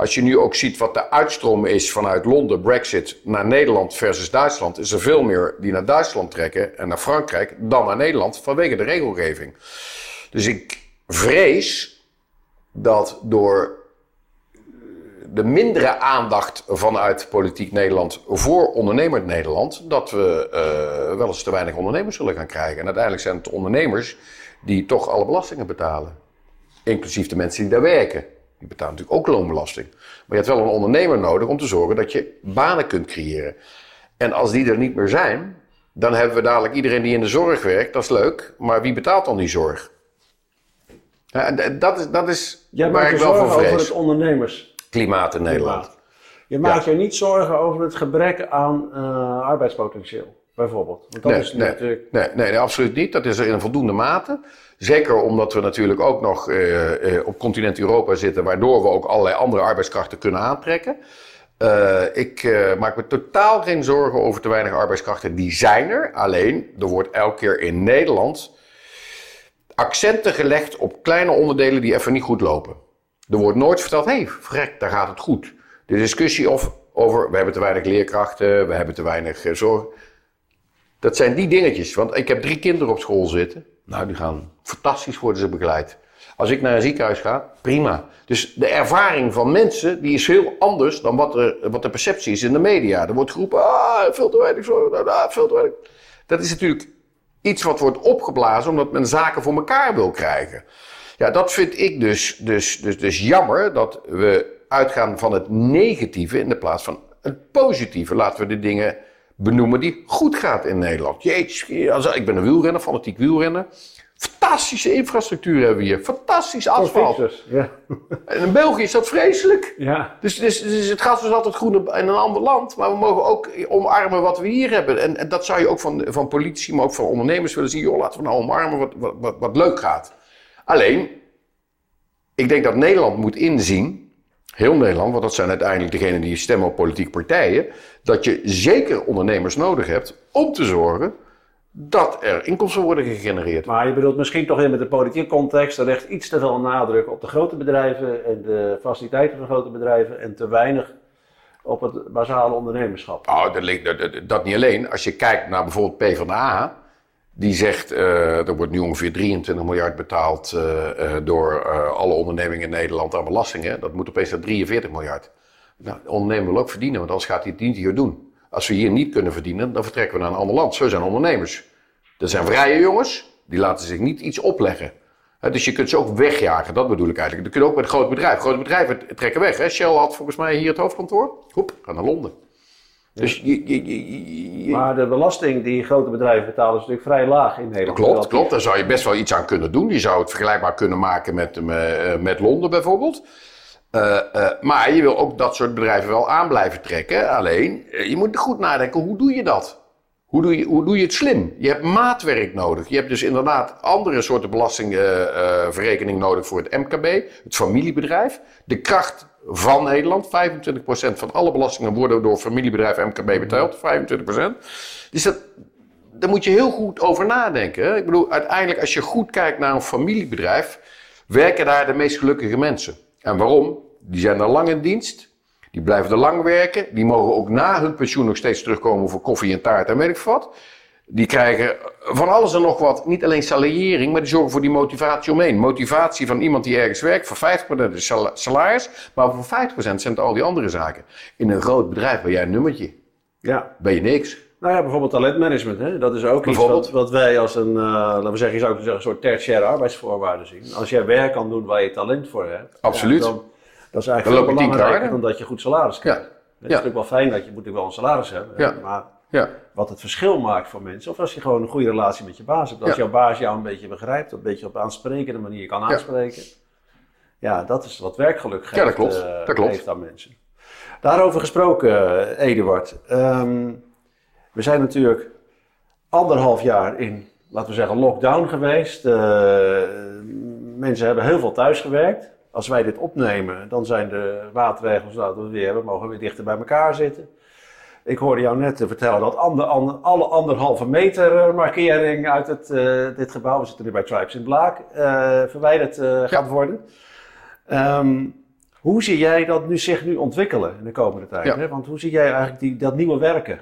Als je nu ook ziet wat de uitstroom is vanuit Londen, Brexit, naar Nederland versus Duitsland, is er veel meer die naar Duitsland trekken en naar Frankrijk dan naar Nederland vanwege de regelgeving. Dus ik vrees dat door de mindere aandacht vanuit politiek Nederland voor ondernemend Nederland, dat we eh, wel eens te weinig ondernemers zullen gaan krijgen. En uiteindelijk zijn het ondernemers die toch alle belastingen betalen. Inclusief de mensen die daar werken. Die betalen natuurlijk ook loonbelasting. Maar je hebt wel een ondernemer nodig om te zorgen dat je banen kunt creëren. En als die er niet meer zijn, dan hebben we dadelijk iedereen die in de zorg werkt. Dat is leuk, maar wie betaalt dan die zorg? Ja, en dat is, dat is Jij waar maakt ik je wel zorgen voor over vrees. het ondernemers. Klimaat in Nederland. Je maakt je niet zorgen over het gebrek aan uh, arbeidspotentieel, bijvoorbeeld. Want dat nee, is nee, natuurlijk... nee, nee, nee, absoluut niet. Dat is er in voldoende mate. Zeker omdat we natuurlijk ook nog uh, uh, op continent Europa zitten, waardoor we ook allerlei andere arbeidskrachten kunnen aantrekken. Uh, ik maak me totaal geen zorgen over te weinig arbeidskrachten. Die zijn er. Alleen, er wordt elke keer in Nederland accenten gelegd op kleine onderdelen die even niet goed lopen. Er wordt nooit verteld, hé, hey, vrek, daar gaat het goed. De discussie of, over, we hebben te weinig leerkrachten, we hebben te weinig zorg. Dat zijn die dingetjes. Want ik heb drie kinderen op school zitten. Nou, die gaan fantastisch worden ze begeleid. Als ik naar een ziekenhuis ga, prima. Dus de ervaring van mensen, die is heel anders dan wat, er, wat de perceptie is in de media. Er wordt geroepen, ah, veel te weinig nou, nou, veel te weinig. Dat is natuurlijk iets wat wordt opgeblazen omdat men zaken voor elkaar wil krijgen. Ja, dat vind ik dus, dus, dus, dus jammer dat we uitgaan van het negatieve in de plaats van het positieve. Laten we de dingen benoemen die goed gaat in Nederland. Jeetje, ik ben een wielrenner, fanatiek wielrenner. Fantastische infrastructuur hebben we hier. Fantastisch asfalt. Ja. En in België is dat vreselijk. Ja. Dus, dus, dus het gaat dus altijd goed in een ander land. Maar we mogen ook omarmen wat we hier hebben. En, en dat zou je ook van, van politici, maar ook van ondernemers willen zien. Joh, laten we nou omarmen wat, wat, wat, wat leuk gaat. Alleen, ik denk dat Nederland moet inzien, heel Nederland, want dat zijn uiteindelijk degenen die stemmen op politieke partijen, dat je zeker ondernemers nodig hebt om te zorgen dat er inkomsten worden gegenereerd. Maar je bedoelt misschien toch in met de politieke context, er ligt iets te veel nadruk op de grote bedrijven en de faciliteiten van grote bedrijven en te weinig op het basale ondernemerschap. Oh, dat, dat, dat niet alleen. Als je kijkt naar bijvoorbeeld PvdA, die zegt, uh, er wordt nu ongeveer 23 miljard betaald uh, uh, door alle ondernemingen in Nederland aan belastingen. Dat moet opeens naar 43 miljard. Nou, de ondernemer wil ook verdienen, want anders gaat hij het niet hier doen. Als we hier niet kunnen verdienen, dan vertrekken we naar een ander land. Zo zijn ondernemers. Dat zijn vrije jongens, die laten zich niet iets opleggen. dus je kunt ze ook wegjagen, dat bedoel ik eigenlijk. Dat kun je ook met een groot bedrijf. Grote bedrijven trekken weg. Hè? Shell had volgens mij hier het hoofdkantoor. Hoep, ga naar Londen. Dus je, je, je, maar de belasting die grote bedrijven betalen is natuurlijk vrij laag in Nederland. Klopt, klopt. Daar zou je best wel iets aan kunnen doen. Je zou het vergelijkbaar kunnen maken met, eh, met Londen bijvoorbeeld. Uh, uh, maar je wil ook dat soort bedrijven wel aan blijven trekken. Alleen, je moet goed nadenken, hoe doe je dat? Hoe doe, je, hoe doe je het slim? Je hebt maatwerk nodig. Je hebt dus inderdaad andere soorten belastingverrekening nodig voor het MKB, het familiebedrijf. De kracht van Nederland. 25% van alle belastingen worden door familiebedrijven MKB betaald. 25%. Dus dat, daar moet je heel goed over nadenken. Ik bedoel, uiteindelijk als je goed kijkt naar een familiebedrijf, werken daar de meest gelukkige mensen. En waarom? Die zijn er lang in dienst. Die blijven er lang werken. Die mogen ook na hun pensioen nog steeds terugkomen voor koffie en taart en weet ik wat. Die krijgen van alles en nog wat, niet alleen salariering, maar die zorgen voor die motivatie omheen. Motivatie van iemand die ergens werkt, voor 50% is salaris, maar voor 50% zijn het al die andere zaken. In een groot bedrijf ben jij een nummertje. Ja. Ben je niks. Nou ja, bijvoorbeeld talentmanagement. Hè? Dat is ook iets wat, wat, wij als een, uh, laten we zeggen, je zou zeggen, een soort tertiaire arbeidsvoorwaarden zien. Als jij werk kan doen waar je talent voor hebt. Absoluut. dan, dat is eigenlijk veel belangrijker dan dat je goed salaris krijgt. Ja. Het is natuurlijk wel fijn dat je moet natuurlijk wel een salaris hebben. Ja. Maar ja. Wat het verschil maakt voor mensen. Of als je gewoon een goede relatie met je baas hebt. Als jouw baas jou een beetje begrijpt, een beetje op aansprekende manier kan aanspreken. Ja, dat is wat werkgeluk geeft, ja, dat klopt. Uh, dat klopt. aan mensen. Daarover gesproken, uh, Eduard. Um, we zijn natuurlijk anderhalf jaar in, laten we zeggen, lockdown geweest. Uh, mensen hebben heel veel thuis gewerkt. Als wij dit opnemen, dan zijn de maatregelen dat we weer, we mogen weer dichter bij elkaar zitten. Ik hoorde jou net vertellen dat ander, alle anderhalve meter eh, markering uit het, uh, dit gebouw, we zitten nu bij Tribes in Blaak, uh, verwijderd uh, gaat worden. Um, hoe zie jij dat nu zich nu ontwikkelen in de komende tijd? Ja. Hè? Want hoe zie jij eigenlijk die, dat nieuwe werken?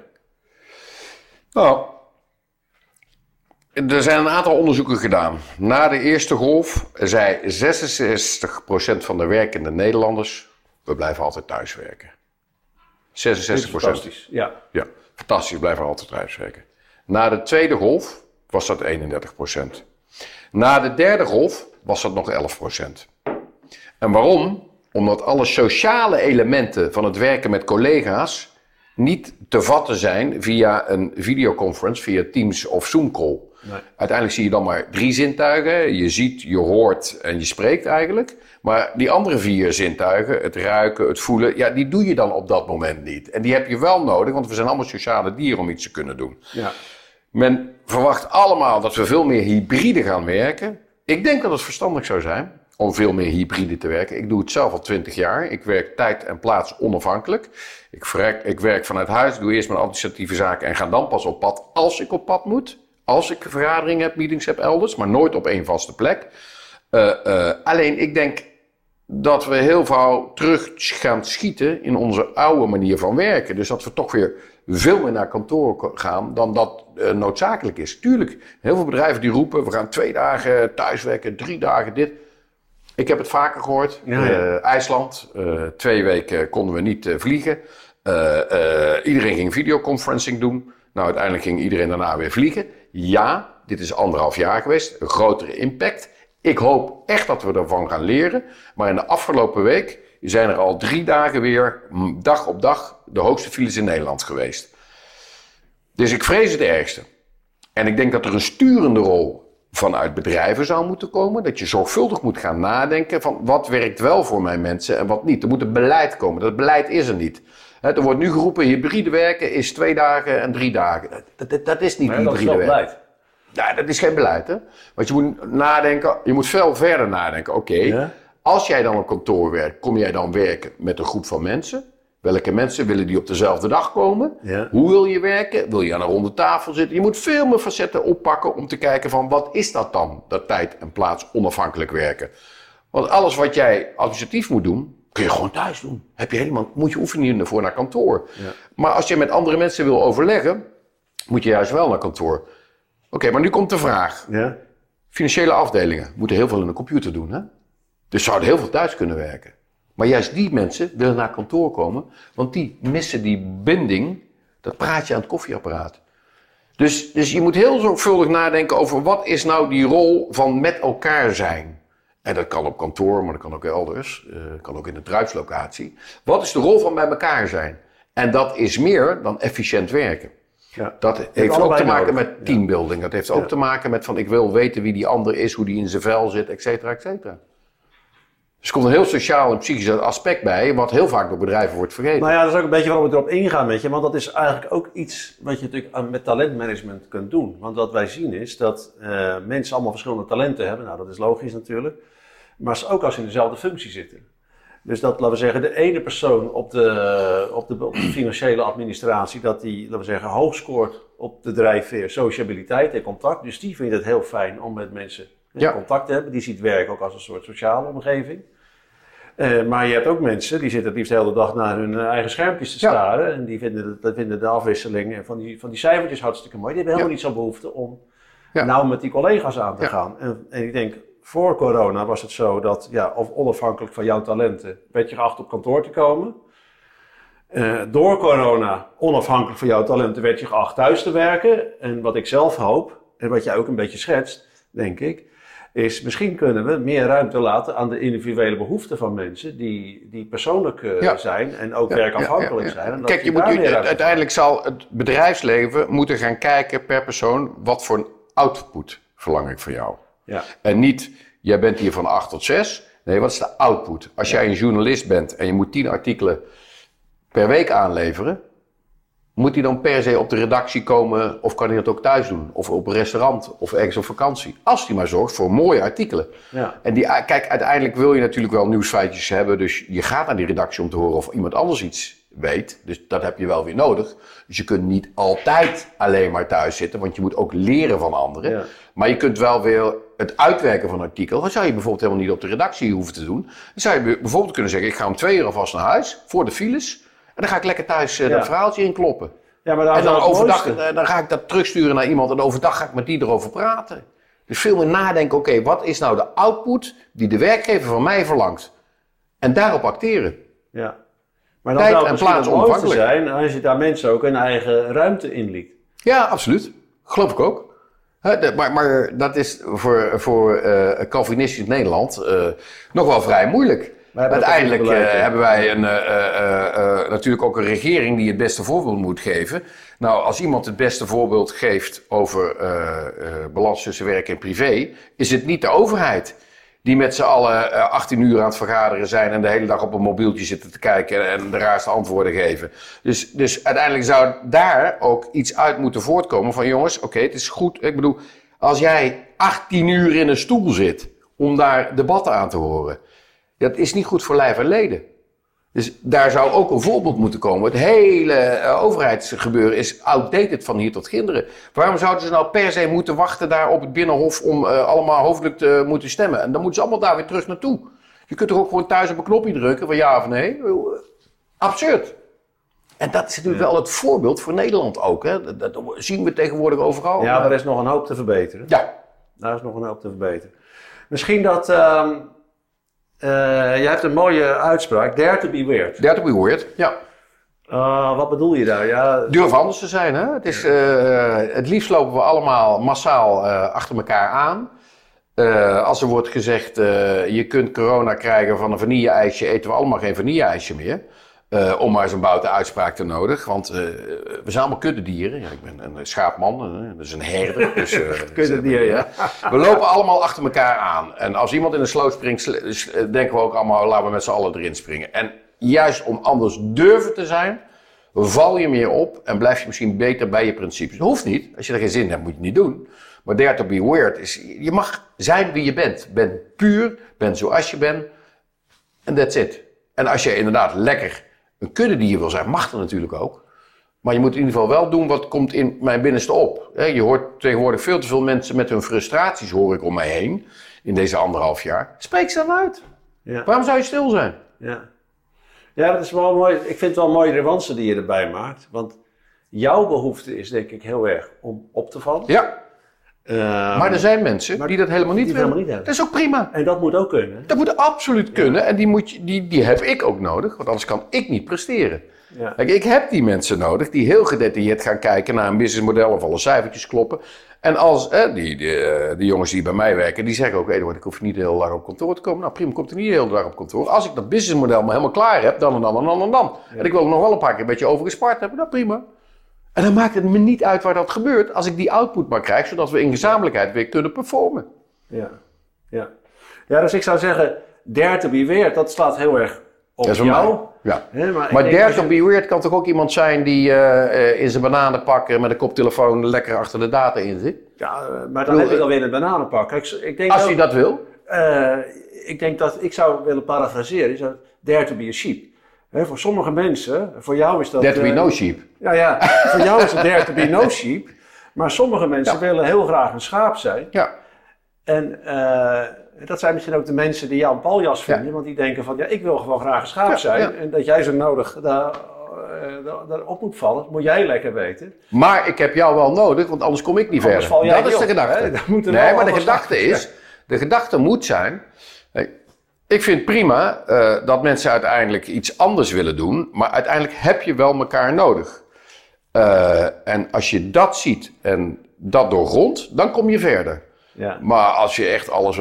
Nou, er zijn een aantal onderzoeken gedaan. Na de eerste golf zei 66% van de werkende Nederlanders: we blijven altijd thuiswerken. 66% Fantastisch, ja. Ja, fantastisch, blijven altijd thuiswerken. Na de tweede golf was dat 31 procent. Na de derde golf was dat nog 11 procent. En waarom? Omdat alle sociale elementen van het werken met collega's niet te vatten zijn via een videoconference, via Teams of Zoom call. Nee. Uiteindelijk zie je dan maar drie zintuigen. Je ziet, je hoort en je spreekt eigenlijk. Maar die andere vier zintuigen, het ruiken, het voelen, ja, die doe je dan op dat moment niet. En die heb je wel nodig, want we zijn allemaal sociale dieren om iets te kunnen doen. Ja. Men verwacht allemaal dat we veel meer hybride gaan werken. Ik denk dat het verstandig zou zijn om veel meer hybride te werken. Ik doe het zelf al twintig jaar. Ik werk tijd en plaats onafhankelijk. Ik werk, ik werk vanuit huis, doe eerst mijn administratieve zaken en ga dan pas op pad als ik op pad moet. Als ik vergaderingen heb, meetings heb elders, maar nooit op één vaste plek. Uh, uh, alleen ik denk dat we heel veel terug gaan schieten in onze oude manier van werken. Dus dat we toch weer veel meer naar kantoor gaan dan dat uh, noodzakelijk is. Tuurlijk, heel veel bedrijven die roepen, we gaan twee dagen thuiswerken, drie dagen dit. Ik heb het vaker gehoord. Ja, ja. IJsland, twee weken konden we niet vliegen. iedereen ging videoconferencing doen. Nou, uiteindelijk ging iedereen daarna weer vliegen. Ja, dit is anderhalf jaar geweest, een grotere impact. Ik hoop echt dat we ervan gaan leren. Maar in de afgelopen week zijn er al drie dagen weer, dag op dag, de hoogste files in Nederland geweest. Dus ik vrees het ergste. En ik denk dat er een sturende rol vanuit bedrijven zou moeten komen. Dat je zorgvuldig moet gaan nadenken van wat werkt wel voor mijn mensen en wat niet. Er moet een beleid komen. Dat beleid is er niet. Er wordt nu geroepen, hybride werken is twee dagen en drie dagen. Dat, dat, dat is niet Nee, hybride dat is werken. beleid. Ja, dat is geen beleid, hè? Want je moet nadenken, je moet veel verder nadenken. Oké, Ja. als jij dan op kantoor werkt, kom jij dan werken met een groep van mensen? Welke mensen willen die op dezelfde dag komen? Ja. Hoe wil je werken? Wil je aan een ronde tafel zitten? Je moet veel meer facetten oppakken om te kijken van wat is dat dan, dat tijd en plaats onafhankelijk werken. Want alles wat jij administratief moet doen, kun je gewoon thuis doen. Heb je helemaal, moet je oefeningen ervoor naar kantoor. Maar als je met andere mensen wil overleggen, moet je juist wel naar kantoor. Oké, maar nu komt de vraag. Ja. Financiële afdelingen moeten heel veel in de computer doen. Hè? Dus zouden heel veel thuis kunnen werken. Maar juist die mensen willen naar kantoor komen, want die missen die binding, dat praatje aan het koffieapparaat. Dus, dus je moet heel zorgvuldig nadenken over wat is nou die rol van met elkaar zijn. En dat kan op kantoor, maar dat kan ook elders. eh, kan ook in de druipslocatie. Wat is de rol van bij elkaar zijn? En dat is meer dan efficiënt werken. Ja. Dat heeft ook te maken nodig. met teambuilding. Dat heeft ook Ja. te maken met van ik wil weten wie die ander is, hoe die in zijn vel zit, et cetera, et cetera. Dus er komt een heel sociaal en psychisch aspect bij, wat heel vaak door bedrijven wordt vergeten. Nou ja, dat is ook een beetje waarom we erop ingaan, weet je. Want dat is eigenlijk ook iets wat je natuurlijk met talentmanagement kunt doen. Want wat wij zien is dat eh, mensen allemaal verschillende talenten hebben. Nou, dat is logisch natuurlijk. Maar ook als ze in dezelfde functie zitten. Dus dat, laten we zeggen, de ene persoon op de, op de, op de financiële administratie, dat die, laten we zeggen, hoog scoort op de drijfveer sociabiliteit en contact. Dus die vindt het heel fijn om met mensen Ja. hebben. Die ziet werk ook als een soort sociale omgeving. Eh, maar je hebt ook mensen die zitten het liefst de hele dag naar hun eh, eigen schermpjes te Ja. staren. En die vinden, de, vinden de afwisseling van die, van die cijfertjes hartstikke mooi. Die hebben helemaal Ja. niet zo'n behoefte om nauw met die collega's aan te gaan. En, en ik denk, voor corona was het zo dat, ja, of onafhankelijk van jouw talenten, werd je geacht op kantoor te komen. Eh, door corona, onafhankelijk van jouw talenten, werd je geacht thuis te werken. En wat ik zelf hoop, en wat jij ook een beetje schetst, denk ik, is misschien kunnen we meer ruimte laten aan de individuele behoeften van mensen die, die persoonlijk eh, Ja. zijn en ook Ja, werkafhankelijk ja, zijn. En Kijk, je moet, je, uiteindelijk zal het bedrijfsleven moeten gaan kijken per persoon wat voor een output verlang ik van jou. Ja. En niet, jij bent hier van 8 tot 6. Nee, wat is de output? Als jij een journalist bent en je moet 10 artikelen per week aanleveren, moet hij dan per se op de redactie komen of kan hij dat ook thuis doen? Of op een restaurant of ergens op vakantie? Als hij maar zorgt voor mooie artikelen. Ja. En die, kijk, uiteindelijk wil je natuurlijk wel nieuwsfeitjes hebben. Dus je gaat naar die redactie om te horen of iemand anders iets weet. Dus dat heb je wel weer nodig. Dus je kunt niet altijd alleen maar thuis zitten, want je moet ook leren van anderen. Ja. Maar je kunt wel weer het uitwerken van een artikel. Dat zou je bijvoorbeeld helemaal niet op de redactie hoeven te doen. Dan zou je bijvoorbeeld kunnen zeggen: ik ga om twee uur alvast naar huis voor de files. Dan ga ik lekker thuis Ja. dat verhaaltje inkloppen. Ja, maar En dan overdag, eh, dan ga ik dat terugsturen naar iemand en overdag ga ik met die erover praten. Dus veel meer nadenken, oké, wat is nou de output die de werkgever van mij verlangt? En daarop acteren. Ja. Maar dan Tijd zou het en plaats onafhankelijk. zijn als je daar mensen ook een eigen ruimte in liet. Ja, absoluut. Geloof ik ook. De- maar, maar dat is voor, voor eh Calvinistisch Nederland nog wel vrij moeilijk. Dat Uiteindelijk beleid, eh, hebben wij een, eh, eh, natuurlijk ook een regering die het beste voorbeeld moet geven. Nou, als iemand het beste voorbeeld geeft over balans tussen werk en privé, is het niet de overheid. Die met z'n allen eh, 18 uur aan het vergaderen zijn en de hele dag op een mobieltje zitten te kijken en de raarste antwoorden geven. Dus, dus uiteindelijk zou daar ook iets uit moeten voortkomen van jongens, oké, het is goed. Ik bedoel, als jij 18 uur in een stoel zit om daar debatten aan te horen, dat is niet goed voor lijf en leden. Dus daar zou ook een voorbeeld moeten komen. Het hele eh, overheidsgebeuren is outdated van hier tot kinderen. Waarom zouden ze nou per se moeten wachten daar op het Binnenhof om eh, allemaal hoofdelijk te moeten stemmen? En dan moeten ze allemaal daar weer terug naartoe. Je kunt toch ook gewoon thuis op een knopje drukken van ja of nee? Eh, Absurd. En dat is natuurlijk wel het voorbeeld voor Nederland ook. Hè? Dat, dat zien we tegenwoordig overal. Ja, er is nog een hoop te verbeteren. Ja. Daar is nog een hoop te verbeteren. Misschien dat... ehm eh, jij hebt een mooie uitspraak. Dare to be weird. Dare to be weird. Ja. Uh, wat bedoel je daar? Ja, Durf anders te zijn. Hè? Het, is, uh, het liefst lopen we allemaal massaal uh, achter elkaar aan. als er wordt gezegd, je kunt corona krijgen van een vanille-ijsje, eten we allemaal geen vanille-ijsje meer. Om maar een boute uitspraak te nodig. Want we zijn allemaal kuddedieren. Ja, ik ben een schaapman, dus een herder. Dus, kuddedier, ja. We lopen allemaal achter elkaar aan. En als iemand in een sloot springt, denken we ook allemaal, laten we met z'n allen erin springen. En juist om anders durven te zijn, val je meer op en blijf je misschien beter bij je principes. Dat hoeft niet. Als je er geen zin in hebt, moet je het niet doen. Maar dare to be weird is, je mag zijn wie je bent. Ben puur, ben zoals je bent. En that's it. En als je inderdaad lekker een kudde die je wil zijn, mag dat natuurlijk ook. Maar je moet in ieder geval wel doen wat komt in mijn binnenste op. Je hoort tegenwoordig veel te veel mensen met hun frustraties, hoor ik om mij heen, in deze anderhalf jaar. Spreek ze dan uit. Ja. Waarom zou je stil zijn? Ja. Ja, dat is wel mooi. Ik vind het wel een mooie nuance die je erbij maakt. Want jouw behoefte is denk ik heel erg om op te vallen. Ja. Ehm, Maar er zijn mensen die dat helemaal niet willen. helemaal niet hebben. dat is ook prima. En dat moet ook kunnen. Dat moet absoluut kunnen en die, moet je, die, die heb ik ook nodig, want anders kan ik niet presteren. Ja. Kijk, ik heb die mensen nodig die heel gedetailleerd gaan kijken naar een businessmodel of alle cijfertjes kloppen. En als eh, die, die, eh, die jongens die bij mij werken, die zeggen ook: Eduard, ik hoef niet hele dag op kantoor te komen. Nou, prima, komt er niet hele dag op kantoor. Als ik dat businessmodel maar helemaal klaar heb, dan en dan en dan en dan. En ik wil ook nog wel een paar keer een beetje overgespart hebben, nou prima. En dan maakt het me niet uit waar dat gebeurt, als ik die output maar krijg, zodat we in gezamenlijkheid weer kunnen performen. Ja. Ja. ja, dus ik zou zeggen, dare to be weird, dat slaat heel erg op Dat is jou. Ja. Maar ik Maar dare to be weird kan toch ook iemand zijn die eh, eh, in zijn bananen pakken met een koptelefoon lekker achter de data in zit? Ja, eh, maar dan heb ik alweer een bananenpak. Kijk, ik denk Als ook- hij dat wil. Ik denk dat ik zou willen parafraseren. Is dat dare to be a sheep. Voor sommige mensen, voor jou is dat. Dare to be eh, no sheep. Ja, ja. voor jou is het dare to be no sheep. Maar sommige mensen Ja. willen heel graag een schaap zijn. Ja. En eh, dat zijn misschien ook de mensen die jou een paljas vinden. Ja. Want die denken van, ja, ik wil gewoon graag een schaap Ja, zijn. En dat jij zo nodig daar, eh, daar- daarop moet vallen, moet jij lekker weten. Maar ik heb jou wel nodig, want anders kom ik niet Anders verder. val jij dat is de op, gedachte. nee, maar de gedachte is, de gedachte moet zijn. Ik vind prima eh, dat mensen uiteindelijk iets anders willen doen, maar uiteindelijk heb je wel elkaar nodig. Eh, en als je dat ziet en dat doorgrondt, dan kom je verder. Ja, Maar als je echt alles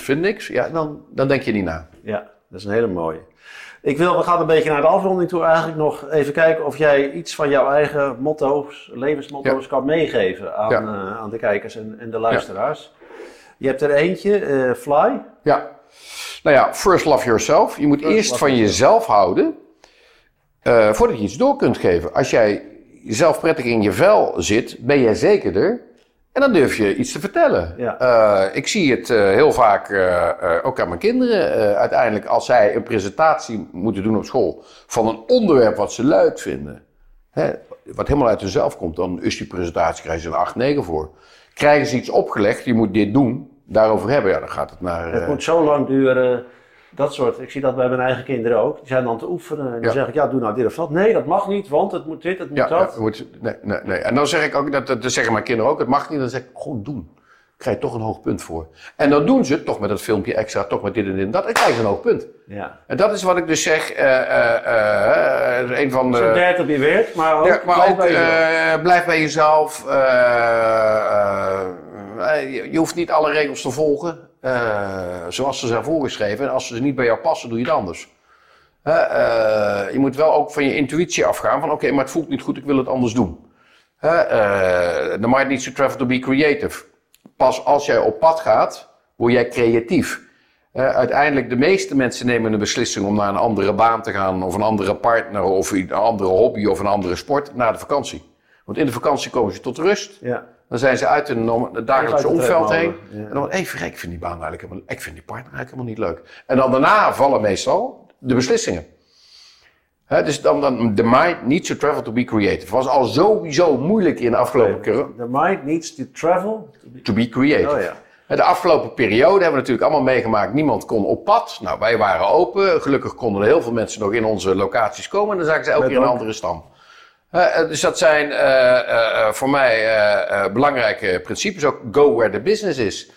vindt niks, ja, dan, dan denk je niet na. ja, dat is een hele mooie. Ik wil, we gaan een beetje naar de afronding toe eigenlijk nog even kijken of jij iets van jouw eigen motto's, levensmotto's kan meegeven aan, Ja. eh, aan de kijkers en, en de luisteraars. Je hebt er eentje, Fly. Ja. Nou ja, first love yourself. Je moet First eerst van jezelf houden eh, voordat je iets door kunt geven. Als jij zelf prettig in je vel zit, ben jij zekerder. En dan durf je iets te vertellen. Ja. Eh, ik zie het eh, heel vaak, ook aan mijn kinderen. uiteindelijk, als zij een presentatie moeten doen op school van een onderwerp wat ze leuk vinden. Hè, wat helemaal uit hunzelf komt, dan is die presentatie, krijgen ze een 8, 9 voor. Krijgen ze iets opgelegd, je moet dit doen, daarover hebben, ja, dan gaat het naar... Het eh, moet zo lang duren. Dat soort. Ik zie dat bij mijn eigen kinderen ook. Die zijn dan te oefenen. En dan zeg ik, ja, doe nou dit of dat. Nee, dat mag niet, want het moet dit, het moet Ja, dat. ja, je moet, nee, nee, nee. En dan zeg ik ook, dat, dat, zeggen mijn kinderen ook, het mag niet. Dan zeg ik, gewoon doen. Krijg je toch een hoog punt voor. En dan doen ze het, toch met dat filmpje extra, toch met dit en dit en dat. En krijgen ze een hoog punt. Ja. En dat is wat ik dus zeg, eh, eh, eh, een van de... Zo dare to be weird, maar ook, Ja, maar blijf ook bij jezelf. eh, blijf bij jezelf. Eh, je, hoeft niet alle regels te volgen eh, zoals ze zijn voorgeschreven. En als ze niet bij jou passen, doe je het anders. Eh, je moet wel ook van je intuïtie afgaan van oké, maar het voelt niet goed, ik wil het anders doen. The mind needs to travel to be creative. Pas als jij op pad gaat, word jij creatief. Uiteindelijk, de meeste mensen nemen een beslissing om naar een andere baan te gaan, of een andere partner, of een andere hobby, of een andere sport, na de vakantie. Want in de vakantie komen ze tot rust. Ja. Dan zijn ze uit hun dagelijkse omveld heen. ja. En dan, hé, verrek, ik vind die baan eigenlijk helemaal, ik vind die partner eigenlijk helemaal niet leuk. En dan daarna vallen meestal de beslissingen. Hè, dus dan, dan, the mind needs to travel to be creative. Het was al sowieso moeilijk in de afgelopen keer The mind needs to travel. to be creative. Oh ja. De afgelopen periode hebben we natuurlijk allemaal meegemaakt. Niemand kon op pad. Nou, wij waren open. Gelukkig konden er heel veel mensen nog in onze locaties komen. En dan zagen ze elke Met keer een andere stam. Eh, dus dat zijn eh, eh, voor mij belangrijke principes. Ook go where the business is.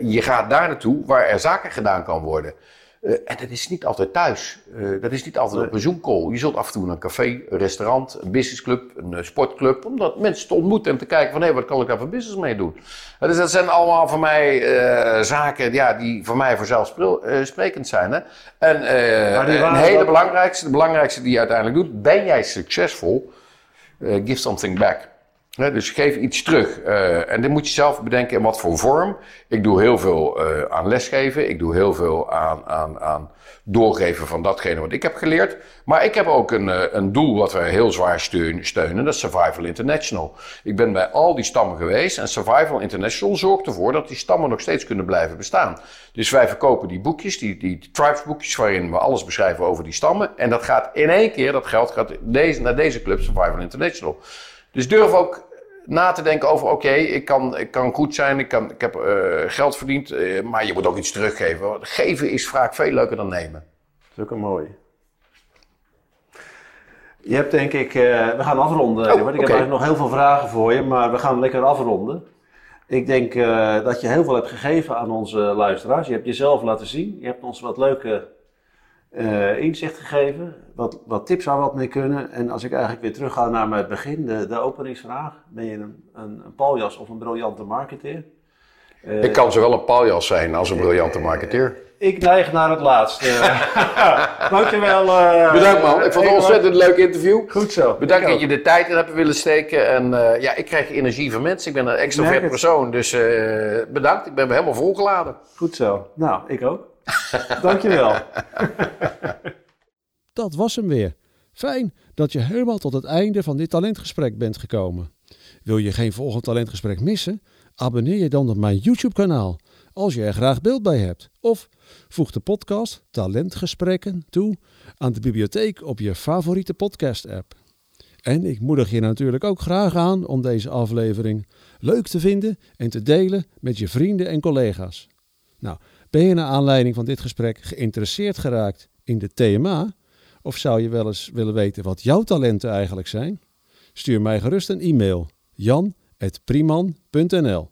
Je gaat daar naartoe waar er zaken gedaan kan worden. En dat is niet altijd thuis. Dat is niet altijd op een Zoom-call. Je zult af en toe naar een café, een restaurant, een businessclub, een sportclub. Om dat mensen te ontmoeten en te kijken van hé, wat kan ik daar voor business mee doen. Dus dat zijn allemaal voor mij zaken ja, die voor mij vanzelfsprekend zijn. Hè? En een hele belangrijkste, de belangrijkste die je uiteindelijk doet, ben jij succesvol? Eh, give something back. Dus geef iets terug. Eh, en dit moet je zelf bedenken in wat voor vorm. Ik doe heel veel eh, aan lesgeven. Ik doe heel veel aan, aan, aan doorgeven van datgene wat ik heb geleerd. Maar ik heb ook een, eh, een doel wat we heel zwaar steun- steunen. Dat is Survival International. Ik ben bij al die stammen geweest. En Survival International zorgt ervoor dat die stammen nog steeds kunnen blijven bestaan. Dus wij verkopen die boekjes, die, die tribesboekjes, waarin we alles beschrijven over die stammen. En dat gaat in één keer, dat geld gaat deze, naar deze club, Survival International. Dus durf ook na te denken over, oké, ik, kan, ik kan goed zijn, ik, kan, ik heb eh, geld verdiend, eh, maar je moet ook iets teruggeven. Want Geven is vaak veel leuker dan nemen. Dat is ook een mooie. Je hebt denk ik, eh, we gaan afronden. Oh, ik heb eigenlijk nog heel veel vragen voor je, maar we gaan lekker afronden. Ik denk dat je heel veel hebt gegeven aan onze luisteraars. Je hebt jezelf laten zien. Je hebt ons wat leuke eh, inzicht gegeven. Wat, wat tips waar we wat mee kunnen. En als ik eigenlijk weer terug ga naar mijn begin, de, de openingsvraag. Ben je een, een, een paljas of een briljante marketeer? Eh, Ik kan zowel een paljas zijn als een briljante marketeer. Ik neig naar het laatste. Dankjewel. eh Bedankt man, ik vond het een ontzettend leuk interview. Goed zo. Bedankt dat je de tijd in hebt willen steken. En eh, ja, ik krijg energie van mensen. Ik ben een extrovert persoon. Dus eh, bedankt, ik ben helemaal volgeladen. Goed zo. Nou, ik ook. Dankjewel. Dat was hem weer. Fijn dat je helemaal tot het einde van dit talentgesprek bent gekomen. Wil je geen volgend talentgesprek missen? Abonneer je dan op mijn YouTube-kanaal als je er graag beeld bij hebt. Of voeg de podcast Talentgesprekken toe aan de bibliotheek op je favoriete podcast-app. En ik moedig je natuurlijk ook graag aan om deze aflevering leuk te vinden en te delen met je vrienden en collega's. Nou, ben je naar aanleiding van dit gesprek geïnteresseerd geraakt in de TMA? Of zou je wel eens willen weten wat jouw talenten eigenlijk zijn? Stuur mij gerust een e-mail jan.priman.nl